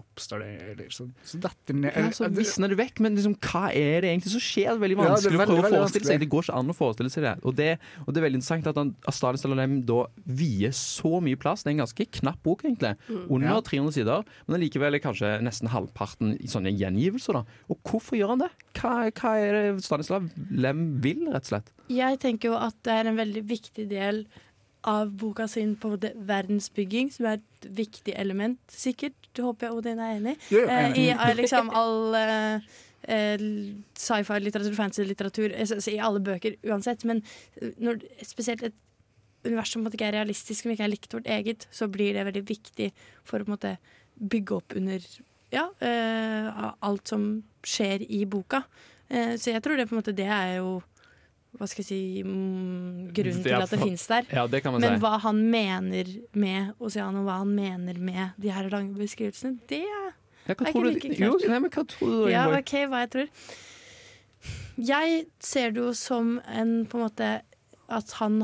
[SPEAKER 5] oppstår det eller så, så detter den ned.
[SPEAKER 3] Ja, så visner det vekk, men liksom, hva er det egentlig som skjer? Det er veldig
[SPEAKER 5] Ja, er
[SPEAKER 3] vanskelig å prøve å
[SPEAKER 5] veldig
[SPEAKER 3] forestille seg. Det går ikke an å forestille seg det. Og det, og det er veldig interessant at han, Astad Salalem da vier så mye plass. Det er en ganske knapp bok, egentlig.
[SPEAKER 5] Mm.
[SPEAKER 3] Under
[SPEAKER 5] Ja.
[SPEAKER 3] 300 sider, men allikevel er kanskje nesten halvparten i sånne gjengivelser. da. Og hvorfor gjør han det? Hva, hva er det Stanislav Lem vil, rett og slett?
[SPEAKER 4] Jeg tenker jo at det er en veldig viktig del av boka sin på en verdensbygging, som er et viktig element, sikkert. Håper jeg Odin er enig?
[SPEAKER 5] i, jo,
[SPEAKER 4] Eh. I eh, liksom all eh, eh, sci-fi-litteratur, fantasy-litteratur, eh, i alle bøker uansett. Men eh, når, spesielt et univers som ikke er realistisk, som ikke er likt vårt eget, så blir det veldig viktig for å måte bygge opp under ja, eh, alt som skjer i boka. Eh, så jeg tror det på en måte det er jo hva skal jeg si mm, grunnen til at det finnes der.
[SPEAKER 3] Ja, det kan man
[SPEAKER 4] Men
[SPEAKER 3] si.
[SPEAKER 4] hva han mener med Oceano, hva han mener med de her lange beskrivelsene, det er
[SPEAKER 3] Ja,
[SPEAKER 4] er ikke like
[SPEAKER 3] jo, nei, men hva tror du,
[SPEAKER 4] Ja, OK, hva jeg tror. Jeg ser det jo som en på en måte at han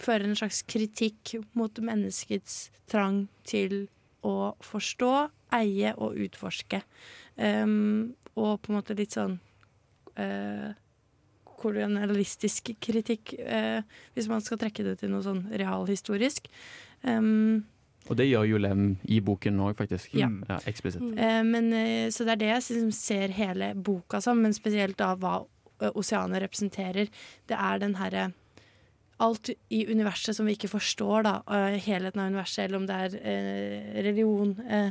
[SPEAKER 4] fører en slags kritikk mot menneskets trang til å forstå, eie og utforske. Um, og på en måte litt sånn uh, kolonialistisk kritikk, eh, hvis man skal trekke det til noe sånn realhistorisk. Um,
[SPEAKER 3] Og det gjør jo Lem i boken òg, faktisk.
[SPEAKER 4] Ja.
[SPEAKER 3] ja eksplisitt.
[SPEAKER 4] Eh, men, eh, så det er det jeg liksom ser hele boka som, men spesielt da hva eh, oseanet representerer. Det er den herre Alt i universet som vi ikke forstår, da, eh, helheten av universet, eller om det er eh, religion, eh,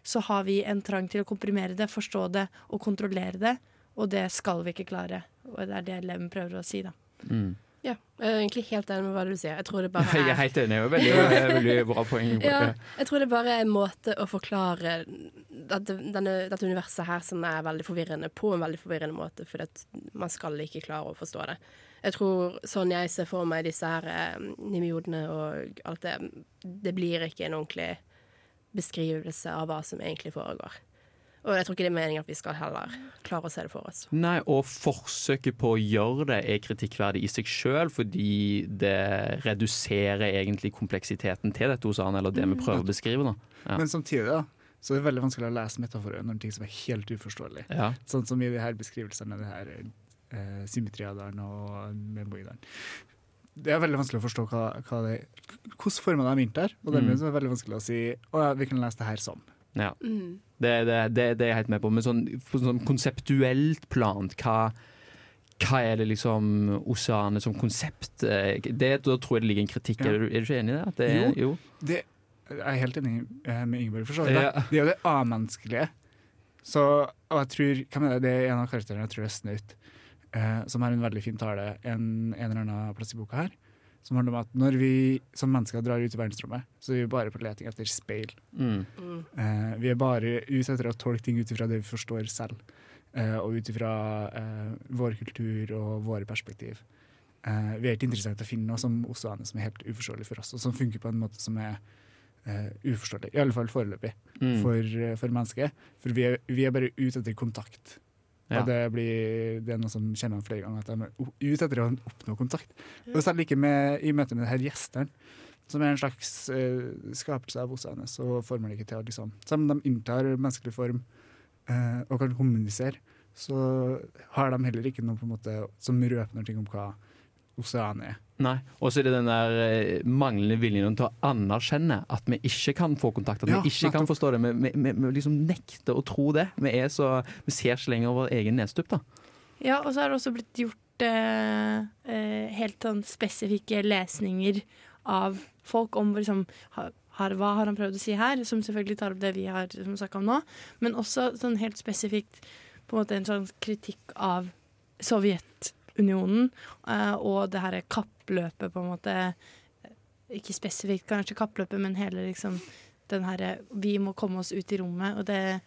[SPEAKER 4] så har vi en trang til å komprimere det, forstå det og kontrollere det. Og det skal vi ikke klare. Og det er det eleven prøver å si, da.
[SPEAKER 3] Mm.
[SPEAKER 7] Ja, jeg er egentlig helt enig med hva du sier. Jeg tror det bare
[SPEAKER 3] Jeg er helt enig. det er Veldig, veldig bra poeng.
[SPEAKER 7] Ja, jeg tror det bare er en måte å forklare dette, denne, dette universet her som er veldig forvirrende, på en veldig forvirrende måte, for man skal ikke klare å forstå det. Jeg tror sånn jeg ser for meg disse her eh, nimiodene og alt det, det blir ikke en ordentlig beskrivelse av hva som egentlig foregår. Og jeg tror ikke det er meningen at vi skal heller klare å se det for oss.
[SPEAKER 3] Nei, og forsøket på å gjøre det er kritikkverdig i seg sjøl, fordi det reduserer egentlig kompleksiteten til dette hos Arne, eller det vi prøver å beskrive. da. Ja.
[SPEAKER 5] Men samtidig da, så er det veldig vanskelig å lese metaforer når ting som er helt uforståelig.
[SPEAKER 3] Ja.
[SPEAKER 5] Sånn som i de her beskrivelsene, det her eh, symmetriaderen og memoideren. Det er veldig vanskelig å forstå hva, hva det, hvordan formene de er mynt der, og dermed
[SPEAKER 3] Mm.
[SPEAKER 5] er det veldig vanskelig å si å ja, vi kan lese det her som.
[SPEAKER 3] Ja.
[SPEAKER 7] Mm.
[SPEAKER 3] Det, det, det, det er jeg helt med på. Men sånn, sånn konseptuelt plant, hva, hva er det liksom oseanet som konsept eh, det, Da tror jeg det ligger en kritikk.
[SPEAKER 5] Ja.
[SPEAKER 3] Er, du, er du ikke enig i det? Det er, jo.
[SPEAKER 5] Det, jeg er helt enig eh, med Ingeborg, for så vidt.
[SPEAKER 3] Ja.
[SPEAKER 5] Det er jo det amenneskelige. Så, og jeg tror, hva mener det? det er en av karakterene, jeg tror det er Snaut, eh, som har en veldig fin tale en, en eller annen plass i boka her. Som handler om at når vi som mennesker drar ut i verdensrommet, så er vi bare på leting etter speil.
[SPEAKER 3] Mm.
[SPEAKER 5] Eh, vi er bare ute etter å tolke ting ut ifra det vi forstår selv, eh, og ut ifra eh, vår kultur og våre perspektiv. Eh, vi er ikke interessert i å finne noe som oseanet som er helt uforståelig for oss, og som funker på en måte som er eh, uforståelig. I alle fall foreløpig
[SPEAKER 3] Mm.
[SPEAKER 5] for, for mennesket. For vi er, vi er bare ute etter kontakt.
[SPEAKER 3] Ja.
[SPEAKER 5] Og det, blir, det er noe som kjenner flere ganger, at de er ute etter å oppnå kontakt. Og selv ikke med, i møte med denne gjesteren, som er en slags eh, skapelse av oseanet, så får man ikke til liksom Selv om de inntar menneskelig form eh, og kan kommunisere, så har de heller ikke noe måte som røper noe om hva oseanet er.
[SPEAKER 3] Nei. Og så er det den der eh, manglende viljen til å anerkjenne at vi ikke kan få kontakt. At
[SPEAKER 5] Ja,
[SPEAKER 3] vi ikke kan
[SPEAKER 5] nettopp.
[SPEAKER 3] forstå det. Vi, vi, vi, vi liksom nekter å tro det. Vi, er så, vi ser ikke lenger vår egen nedstup, da.
[SPEAKER 4] Ja, og så har det også blitt gjort eh, eh, helt sånn spesifikke lesninger av folk om liksom ha- har, Hva har han prøvd å si her? Som selvfølgelig tar opp det vi har snakka om nå. Men også sånn helt spesifikt på en måte en sånn kritikk av Sovjetunionen eh, og det her kappløpet, på en måte. Ikke spesifikt kanskje kappløpet, men hele liksom den herre Vi må komme oss ut i rommet. Og det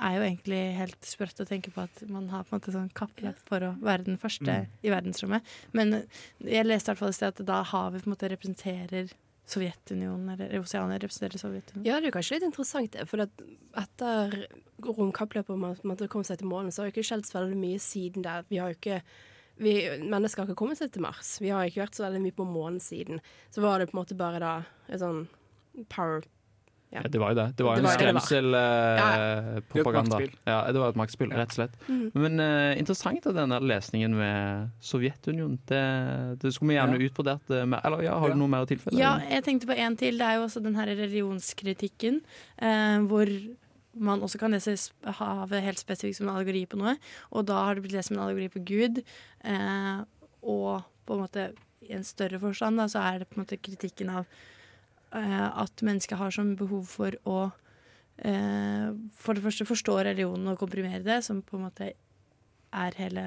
[SPEAKER 4] er jo egentlig helt sprøtt å tenke på at man har på en måte sånn kappløp for å være den første
[SPEAKER 7] Mm.
[SPEAKER 4] i verdensrommet. Men jeg leste i hvert fall et sted at da har vi på en måte representerer Sovjetunionen, eller Oseania representerer Sovjetunionen.
[SPEAKER 7] Ja, det er jo kanskje litt interessant. For at etter romkappløpet og man, man kom seg til månen, så har det ikke skjedd så veldig mye siden der. Vi har jo ikke vi, Mennesker har ikke kommet seg til Mars. Vi har ikke vært så veldig mye på månen siden. Så var det på en måte bare da et sånn power
[SPEAKER 3] Ja, det var jo det. Det var
[SPEAKER 7] jo en
[SPEAKER 3] skremselpropaganda.
[SPEAKER 5] Er et maktspill.
[SPEAKER 3] Ja, det var et maktspill, rett og slett.
[SPEAKER 7] Mm.
[SPEAKER 3] Men uh, interessant at denne lesningen med Sovjetunionen. Det, det skulle vi gjerne
[SPEAKER 5] Ja.
[SPEAKER 3] utbrodert eh, mer. Eller ja, har du noe mer å tilfelle?
[SPEAKER 4] Ja, jeg tenkte på en til. Det er jo også den her religionskritikken, eh, hvor man også kan lese havet helt spesifikt som en allegori på noe. Og da har det blitt lest som en allegori på Gud. Eh, og på en måte i en større forstand da, så er det på en måte kritikken av eh, at mennesket har som behov for å eh, for det første forstå religionen og komprimere det, som på en måte er hele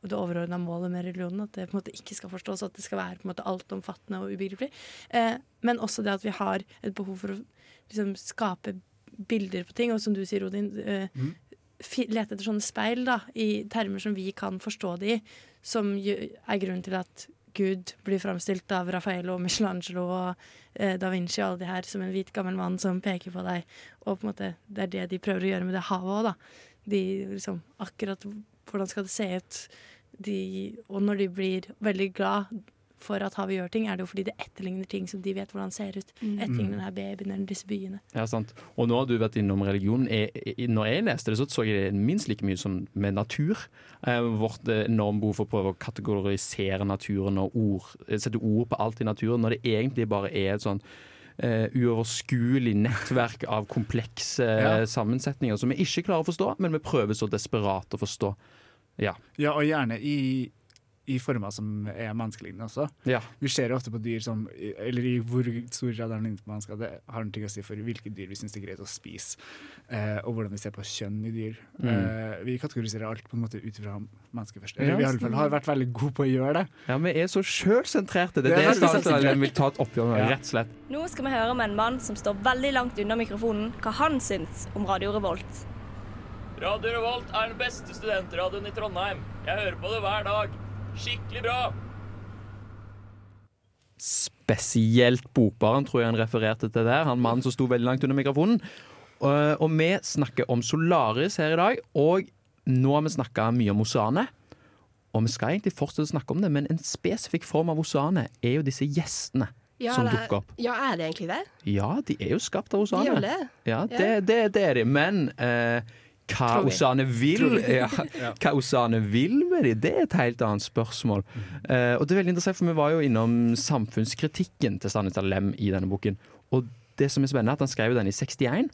[SPEAKER 4] det overordna målet med religionen. At det på en måte ikke skal forstås, at det skal være på en måte altomfattende og ubegripelig. Eh, men også det at vi har et behov for å liksom, skape bilder på ting. Og som du sier, Odin, eh,
[SPEAKER 5] Mm.
[SPEAKER 4] lete etter sånne speil da, i termer som vi kan forstå det i. Som er grunnen til at Gud blir framstilt av Raffaello Michelangelo og eh, da Vinci og alle de her som en hvit, gammel mann som peker på deg. Og på en måte, det er det de prøver å gjøre med det havet òg, da. De liksom akkurat hvordan skal det se ut? De, og når de blir veldig glad for at havet gjør ting, er det jo fordi det etterligner ting som de vet hvordan ser ut.
[SPEAKER 7] Mm.
[SPEAKER 4] Etterligner denne babyen eller disse byene.
[SPEAKER 3] Ja, sant. Og nå har du vært innom religion. Jeg, når jeg leste det, så så jeg det minst like mye som med natur. Eh, vårt eh, enorme behov for å prøve å kategorisere naturen og ord, eh, sette ord på alt i naturen, når det egentlig bare er et sånn Uh, uoverskuelig nettverk av komplekse
[SPEAKER 5] Ja.
[SPEAKER 3] sammensetninger som vi ikke klarer å forstå, men vi prøver så desperat å forstå. Ja.
[SPEAKER 5] Ja, og gjerne i, i former som er menneskelignende også.
[SPEAKER 3] Ja.
[SPEAKER 5] Vi ser jo ofte på dyr som Eller i hvor stor grad er det lignet på mennesker. Det har noe å si for hvilke dyr vi syns det er greit å spise, eh, og hvordan vi ser på kjønn i dyr.
[SPEAKER 3] Mm.
[SPEAKER 5] Eh, vi kategoriserer alt på en måte ut fra mennesket først.
[SPEAKER 3] Ja,
[SPEAKER 5] Eller vi i alle fall har vært veldig gode på å gjøre det.
[SPEAKER 3] ja, vi er så sjølsentrerte. Det
[SPEAKER 5] Det
[SPEAKER 3] er det,
[SPEAKER 5] det
[SPEAKER 3] Statsråden
[SPEAKER 5] selvsentrert.
[SPEAKER 3] vil ta et oppgjør med,
[SPEAKER 5] Ja.
[SPEAKER 3] rett og slett.
[SPEAKER 10] Nå skal vi høre med en mann som står veldig langt unna mikrofonen, hva han syns om Radio Revolt.
[SPEAKER 12] Radio Revolt er den beste studentradioen i Trondheim. Jeg hører på det hver dag. Skikkelig bra.
[SPEAKER 3] spesielt Bokbaren, tror jeg han refererte til der. Han mannen som sto veldig langt under mikrofonen. Og, og vi snakker om Solaris her i dag, og nå har vi snakka mye om Osane. Og vi skal egentlig fortsette å snakke om det, men en spesifikk form av Osane er jo disse gjestene
[SPEAKER 7] Ja,
[SPEAKER 3] som
[SPEAKER 7] er-
[SPEAKER 3] dukker opp.
[SPEAKER 7] Ja, er det egentlig det?
[SPEAKER 3] Ja, de er jo skapt av
[SPEAKER 7] De det.
[SPEAKER 3] Ja,
[SPEAKER 7] Ja.
[SPEAKER 3] det, det, det er de. Men eh, hva Osane vil, ja, hva vil med de, det er et helt annet spørsmål. Uh, og det er veldig interessant, for vi var jo innom samfunnskritikken til Stanislav Lem i denne boken. Og det som er spennende, er at han skrev den i 61.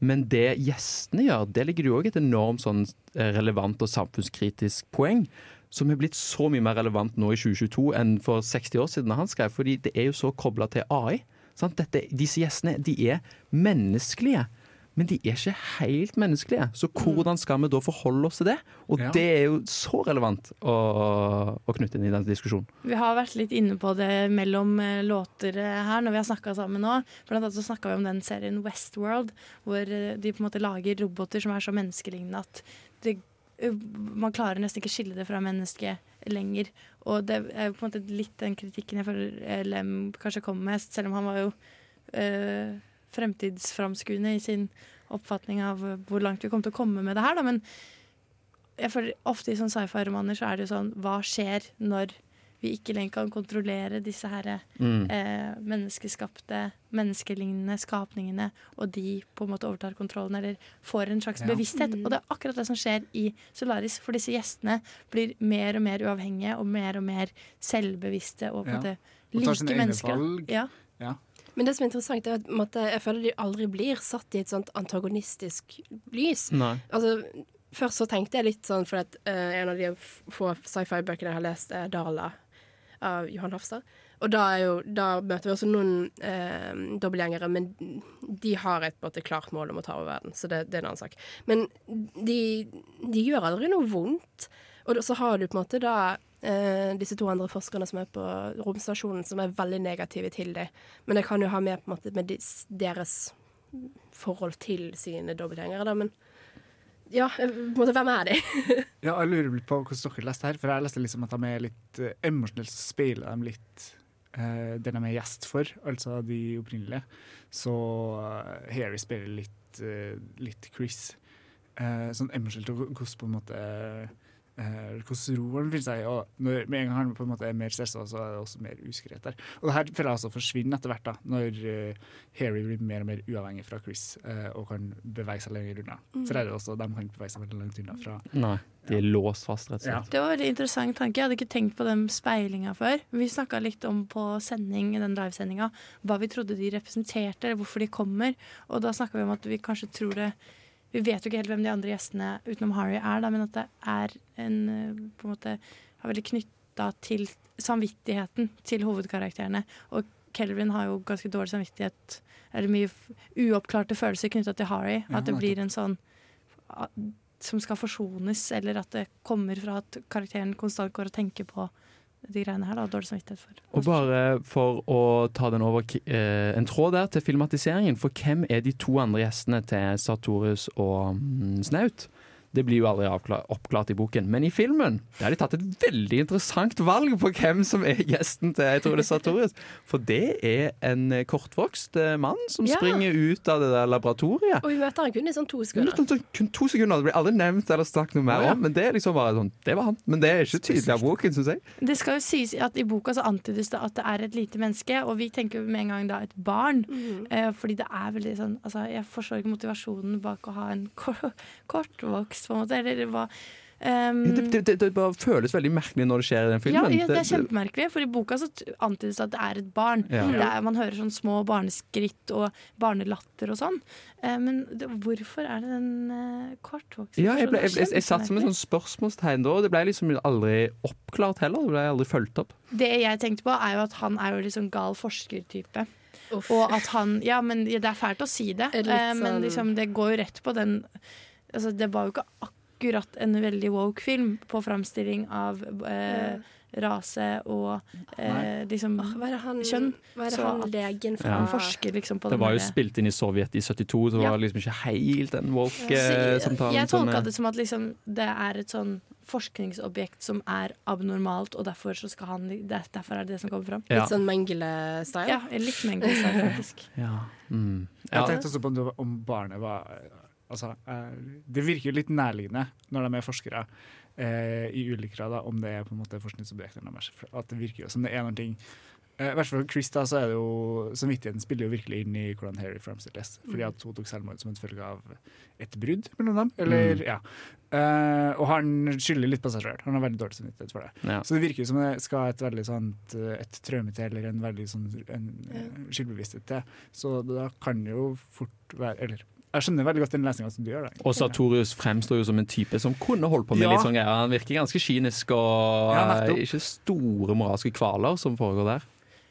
[SPEAKER 3] Men det gjestene gjør, det ligger jo òg et enormt sånn eh, relevant og samfunnskritisk poeng. Som er blitt så mye mer relevant nå i 2022 enn for 60 år siden han skrev. Fordi det er jo så kobla til AI. Sant? Dette, disse gjestene de er menneskelige, men de er ikke helt menneskelige. Så hvordan skal vi da forholde oss til det? Og
[SPEAKER 4] Ja.
[SPEAKER 3] det er jo så relevant å, å knytte inn i denne diskusjonen.
[SPEAKER 4] Vi har vært litt inne på det mellom eh, låter eh, her når vi har snakka sammen nå. Blant annet så snakka vi om den serien Westworld, hvor eh, de på en måte lager roboter som er så menneskelignende at det, man klarer nesten ikke skille det fra mennesket lenger. Og det er på en måte litt den kritikken jeg føler Lem kanskje kommer med, selv om han var jo eh, fremtidsframskuende i sin oppfatning av eh, hvor langt vi kommer til å komme med det her. Da. Men jeg føler ofte i sånne sci-fi-romaner så er det jo sånn Hva skjer når vi ikke lenger kan kontrollere disse her
[SPEAKER 3] Mm.
[SPEAKER 4] eh, menneskeskapte, menneskelignende skapningene, og de på en måte overtar kontrollen eller får en slags
[SPEAKER 5] Ja.
[SPEAKER 4] bevissthet.
[SPEAKER 7] Mm.
[SPEAKER 4] Og det er akkurat det som skjer i Solaris, for disse gjestene blir mer og mer uavhengige og mer og mer selvbevisste og på en
[SPEAKER 5] Ja.
[SPEAKER 4] måte like mennesker. Ja.
[SPEAKER 5] Ja.
[SPEAKER 7] Men det som er interessant, er at jeg føler de aldri blir satt i et sånt antagonistisk lys.
[SPEAKER 3] Nei.
[SPEAKER 7] Altså, først så tenkte jeg litt sånn, for at uh, en av de få sci-fi-bøkene jeg har lest, er 'Dala' av Johan Hafstad. Og da, jo, da møter vi også noen eh, dobbeltgjengere, men de har et måte, klart mål om å ta over verden, så det, det er en annen sak. Men de, de gjør aldri noe vondt. Og så har du på en måte da eh, disse to andre forskerne som er på romstasjonen, som er veldig negative til det. Men det kan jo ha med på en måte med deres forhold til sine dobbeltgjengere, da. Men ja, eh, på en måte, hvem er de?
[SPEAKER 5] Ja, jeg lurer litt på hvordan dere leste her, for jeg leste liksom at de er litt uh, så speiler de litt uh, den de er gjest for, altså de opprinnelige. Så uh, Harry spiller litt, uh, litt Chris. Uh, sånn emosjonelt og hvordan på en måte eh, hvordan roen vil seg. Og når, med en gang han på en måte er mer stressa, så er det også mer usikkerhet der. Og det her føler jeg også forsvinner etter hvert, da, når uh, Harry blir mer og mer uavhengig fra Chris uh, og kan bevege seg lenger unna.
[SPEAKER 4] Mm.
[SPEAKER 5] For er det også, de kan ikke bevege seg veldig langt unna fra
[SPEAKER 3] Nei, de er låst fast, rett og slett.
[SPEAKER 4] Det var en veldig interessant tanke. Jeg hadde ikke tenkt på den speilinga før. Vi snakka litt om på sending, den livesendinga hva vi trodde de representerte, eller hvorfor de kommer. Og da snakka vi om at vi kanskje tror det Vi vet jo ikke helt hvem de andre gjestene utenom Harry er, da, men at det er en eh, på en måte er veldig knytta til samvittigheten til hovedkarakterene. Og Kelvin har jo ganske dårlig samvittighet, eller mye uoppklarte følelser knytta til Harry.
[SPEAKER 5] Ja,
[SPEAKER 4] At det blir en sånn som skal forsones, eller at det kommer fra at karakteren konstant går og tenker på de greiene her. Da, dårlig samvittighet for.
[SPEAKER 3] Og bare for å ta den over eh, en tråd der til filmatiseringen, for hvem er de to andre gjestene til Sartorius og mm, Snaut? Det blir jo aldri oppklart i boken, men i filmen der har de tatt et veldig interessant valg på hvem som er gjesten til jeg tror det er Sartorius. For det er en eh, kortvokst eh, mann som
[SPEAKER 7] Ja.
[SPEAKER 3] springer ut av det der laboratoriet.
[SPEAKER 7] Og vi møter han kun i sånn to sekunder.
[SPEAKER 3] Kun, kun- kun to sekunder, Det blir aldri nevnt eller snakket noe mer
[SPEAKER 7] ja.
[SPEAKER 3] om, men det er liksom bare sånn, det var han. Men det er ikke tydelig av boken, syns jeg.
[SPEAKER 4] Det skal jo sies at I boka så antydes det at det er et lite menneske, og vi tenker jo med en gang da et barn. Eh, fordi det er veldig sånn altså, Jeg forstår ikke motivasjonen bak å ha en kor kortvokst, på en måte. Eller hva um,
[SPEAKER 3] Det, det, det, det bare føles veldig merkelig når det skjer i den filmen.
[SPEAKER 4] ja, det er kjempemerkelig, for i boka så antydes det at det er et barn.
[SPEAKER 3] Ja.
[SPEAKER 4] Det er, man hører sånn små barneskritt og barnelatter og sånn. Uh, men det, hvorfor er det den uh, kortvokste
[SPEAKER 3] Ja, jeg, ble, jeg, jeg, jeg satt som et sånn spørsmålstegn da, og det ble liksom aldri oppklart heller. Det ble aldri fulgt opp.
[SPEAKER 4] Det jeg tenkte på, er jo at han er jo litt sånn gal forskertype. Og at han Ja, men det er fælt å si det,
[SPEAKER 7] det sånn...
[SPEAKER 4] eh, men
[SPEAKER 7] sånn-
[SPEAKER 4] liksom, det går jo rett på den Altså, det var jo ikke akkurat en veldig woke film på framstilling av eh, rase og eh, liksom
[SPEAKER 7] hva er han,
[SPEAKER 4] kjønn.
[SPEAKER 7] Hva er det han legen fra
[SPEAKER 3] Ja.
[SPEAKER 4] Han forsker liksom på
[SPEAKER 3] Det
[SPEAKER 4] Det
[SPEAKER 3] var jo spilt inn i Sovjet i 72, så det
[SPEAKER 4] Ja.
[SPEAKER 3] var liksom ikke helt den woke-samtalen.
[SPEAKER 4] Jeg tolka det som at liksom, det er et sånn forskningsobjekt som er abnormalt, og derfor, så skal han, det, derfor er det det som kommer fram.
[SPEAKER 3] Ja.
[SPEAKER 7] Litt sånn Mengele-style?
[SPEAKER 4] Ja, litt Mengele-style, faktisk.
[SPEAKER 3] Ja. Mm.
[SPEAKER 5] Jeg tenkte også på om barnet var Altså, eh, det virker jo litt nærliggende når de er forskere eh, i ulike grader, om det er på en måte forskningsobjekter deres. At det virker jo som det er noen ting eh, I hvert fall for Chris da, så er det jo Samvittigheten spiller jo virkelig inn i hvordan Harry framstilles. Fordi at hun tok selvmord som en følge av et brudd mellom dem. Eller,
[SPEAKER 3] Mm.
[SPEAKER 5] ja. Eh, og han skylder litt på seg sjøl. Han har veldig dårlig samvittighet for det.
[SPEAKER 3] Ja.
[SPEAKER 5] Så det virker jo som det skal et veldig sånt et traume til, eller en veldig sånn en, ja. skyldbevissthet til. Så da kan det jo fort være Eller jeg skjønner veldig godt den lesninga som du gjør. det.
[SPEAKER 3] Og Sartorius fremstår jo som en type som kunne holdt på med
[SPEAKER 5] Ja.
[SPEAKER 3] litt sånn greier. Han virker ganske kynisk og
[SPEAKER 5] Ja,
[SPEAKER 3] eh, ikke store moralske kvaler som foregår der.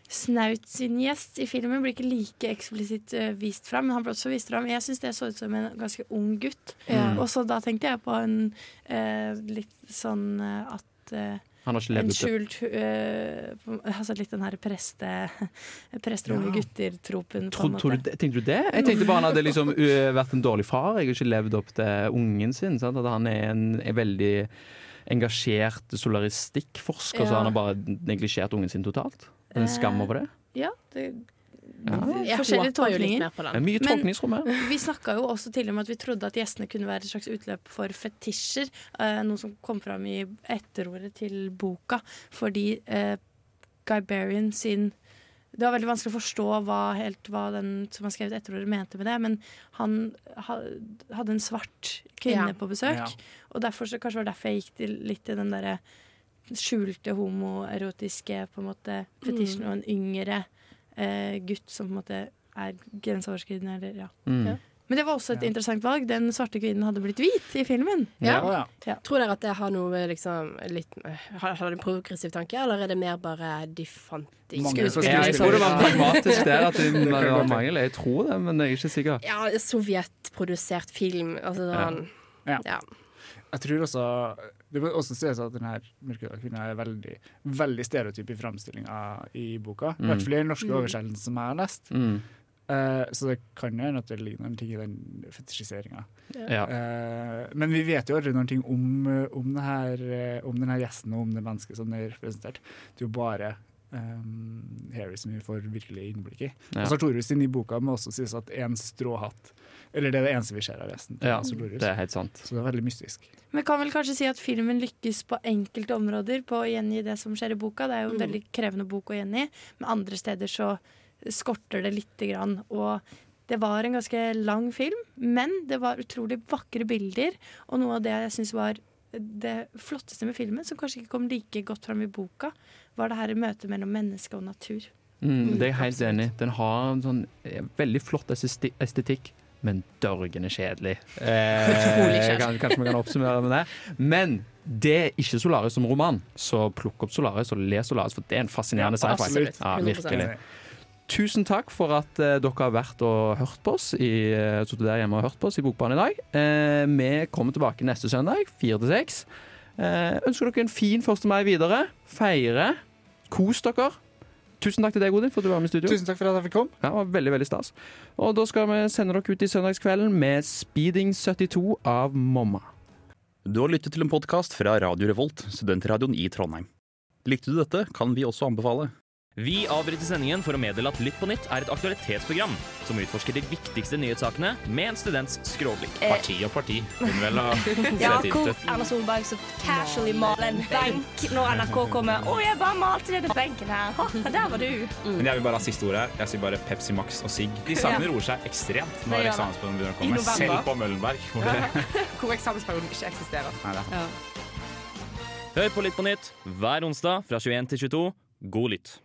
[SPEAKER 4] Snaut sin gjest i filmen blir ikke like eksplisitt eh, vist fram, men han ble også vist fram. Jeg syns det så ut som en ganske ung gutt.
[SPEAKER 3] Mm.
[SPEAKER 4] Og så da tenkte jeg på en eh, litt sånn eh, at eh,
[SPEAKER 3] Han har ikke levd
[SPEAKER 4] en skjult uh, Altså litt den her preste presterunge
[SPEAKER 3] Ja.
[SPEAKER 4] gutter-tropen.
[SPEAKER 3] tenkte du det? Jeg tenkte bare han hadde liksom uh, vært en dårlig far. Jeg har ikke levd opp til ungen sin. Sant? At han er en er veldig engasjert solaristikkforsker, så han har bare neglisjert ungen sin totalt. En skam over det.
[SPEAKER 4] Ja, det,
[SPEAKER 7] Jeg
[SPEAKER 4] forskjellige tolkninger.
[SPEAKER 3] er mye
[SPEAKER 4] Men
[SPEAKER 3] tolkningsrom her.
[SPEAKER 4] Vi snakka jo også tidligere om at vi trodde at gjestene kunne være et slags utløp for fetisjer. eh, noe som kom fram i etterordet til boka. Fordi eh, Guy Berrien sin Det var veldig vanskelig å forstå hva, helt, hva den som har skrevet etterordet, mente med det. Men han ha, hadde en svart kvinne
[SPEAKER 7] Ja.
[SPEAKER 4] på besøk.
[SPEAKER 7] Ja.
[SPEAKER 4] Og derfor, så, kanskje var det derfor jeg gikk til, litt til den derre skjulte homoerotiske på en måte fetisjen,
[SPEAKER 7] Mm.
[SPEAKER 4] og en yngre eh, gutt som på en måte er grenseoverskridende. Eller, ja.
[SPEAKER 3] Mm.
[SPEAKER 7] Ja.
[SPEAKER 4] Men det var også et interessant valg. Den svarte kvinnen hadde blitt hvit i filmen.
[SPEAKER 7] Ja.
[SPEAKER 4] Ja.
[SPEAKER 7] Tror dere at det har noe liksom litt Har, har en progressiv tanke, eller er det mer bare de fant de
[SPEAKER 3] Jeg, jeg tror det var pragmatisk der at det det var mangel. Jeg tror det, men jeg er ikke sikker.
[SPEAKER 7] Ja, sovjetprodusert film. Altså
[SPEAKER 5] Ja.
[SPEAKER 7] sånn
[SPEAKER 5] Ja.
[SPEAKER 7] ja.
[SPEAKER 5] Jeg tror også Det må også sies at denne mørkhudede kvinna er veldig, veldig stereotyp i framstillinga i boka. I
[SPEAKER 3] Mm.
[SPEAKER 5] hvert fall i den norske
[SPEAKER 3] Mm.
[SPEAKER 5] oversettelsen som jeg har lest.
[SPEAKER 3] Mm.
[SPEAKER 5] Uh, så det kan jo hende at det ligger noen ting i den fetisjiseringa.
[SPEAKER 3] Ja.
[SPEAKER 5] Uh, men vi vet jo aldri noen ting om, om, det her, eh, om denne gjesten og om det mennesket som er representert. Det er jo bare um, Harry som vi får virkelig innblikk i.
[SPEAKER 3] Ja.
[SPEAKER 5] Og Sartorius i boka må også sies at en stråhatt Eller det er det eneste vi ser av resten.
[SPEAKER 3] Ja, det er helt sant.
[SPEAKER 5] Så det er veldig mystisk.
[SPEAKER 4] Vi kan vel kanskje si at filmen lykkes på enkelte områder på å gjengi det som skjer i boka. Det er jo en
[SPEAKER 7] Mm.
[SPEAKER 4] veldig krevende bok å gjengi, men andre steder så skorter det lite grann. Og det var en ganske lang film, men det var utrolig vakre bilder. Og noe av det jeg syns var det flotteste med filmen, som kanskje ikke kom like godt fram i boka, var det her møtet mellom menneske og natur.
[SPEAKER 3] Mm, det er jeg helt enig i. Den har en sånn eh, veldig flott estetikk, men kjedelig. Eh,
[SPEAKER 7] kjedelig.
[SPEAKER 3] kan, kanskje vi kan oppsummere med det. Men det er ikke Solaris som roman, så plukk opp Solaris og les Solaris, for det er en fascinerende
[SPEAKER 5] Ja,
[SPEAKER 3] sci-fi. Ja, virkelig. Tusen takk for at eh, dere har vært og hørt på oss i, uh, der hjemme og hørt på oss i Bokbanen i dag. Eh, vi kommer tilbake neste søndag, fire til seks. Eh, ønsker dere en fin 1. mai videre. Feire. Kos dere. Tusen takk til deg, Odin, for at du var med i studio.
[SPEAKER 5] Tusen takk for at jeg fikk komme.
[SPEAKER 3] Ja, det var veldig, veldig stas. Og da skal vi sende dere ut i søndagskvelden med Speeding 72 av Momma.
[SPEAKER 13] Du har lyttet til en podkast fra Radio Revolt, studentradioen i Trondheim. Likte du dette, kan vi også anbefale.
[SPEAKER 12] Vi avbryter sendingen for å meddele at Lytt på nytt er et aktualitetsprogram som utforsker de viktigste nyhetssakene med en students skråblikk.
[SPEAKER 10] Eh.
[SPEAKER 12] Parti og parti.
[SPEAKER 10] Ja, hvor. Erna Solberg så casually maler en benk når NRK kommer. 'Å, jeg bare malte denne benken her.' Ha, der var du.
[SPEAKER 14] Men jeg vil bare ha siste ordet. Jeg sier bare Pepsi Max og sigg. De sakene
[SPEAKER 10] Ja.
[SPEAKER 14] roer seg ekstremt når eksamensperioden begynner å komme. Selv på Møllenberg. Hvor det,
[SPEAKER 15] Hvor eksamensperioden ikke eksisterer.
[SPEAKER 14] Nei, er-
[SPEAKER 12] Hør på Lytt på nytt hver onsdag fra 21 til 22. God lytt.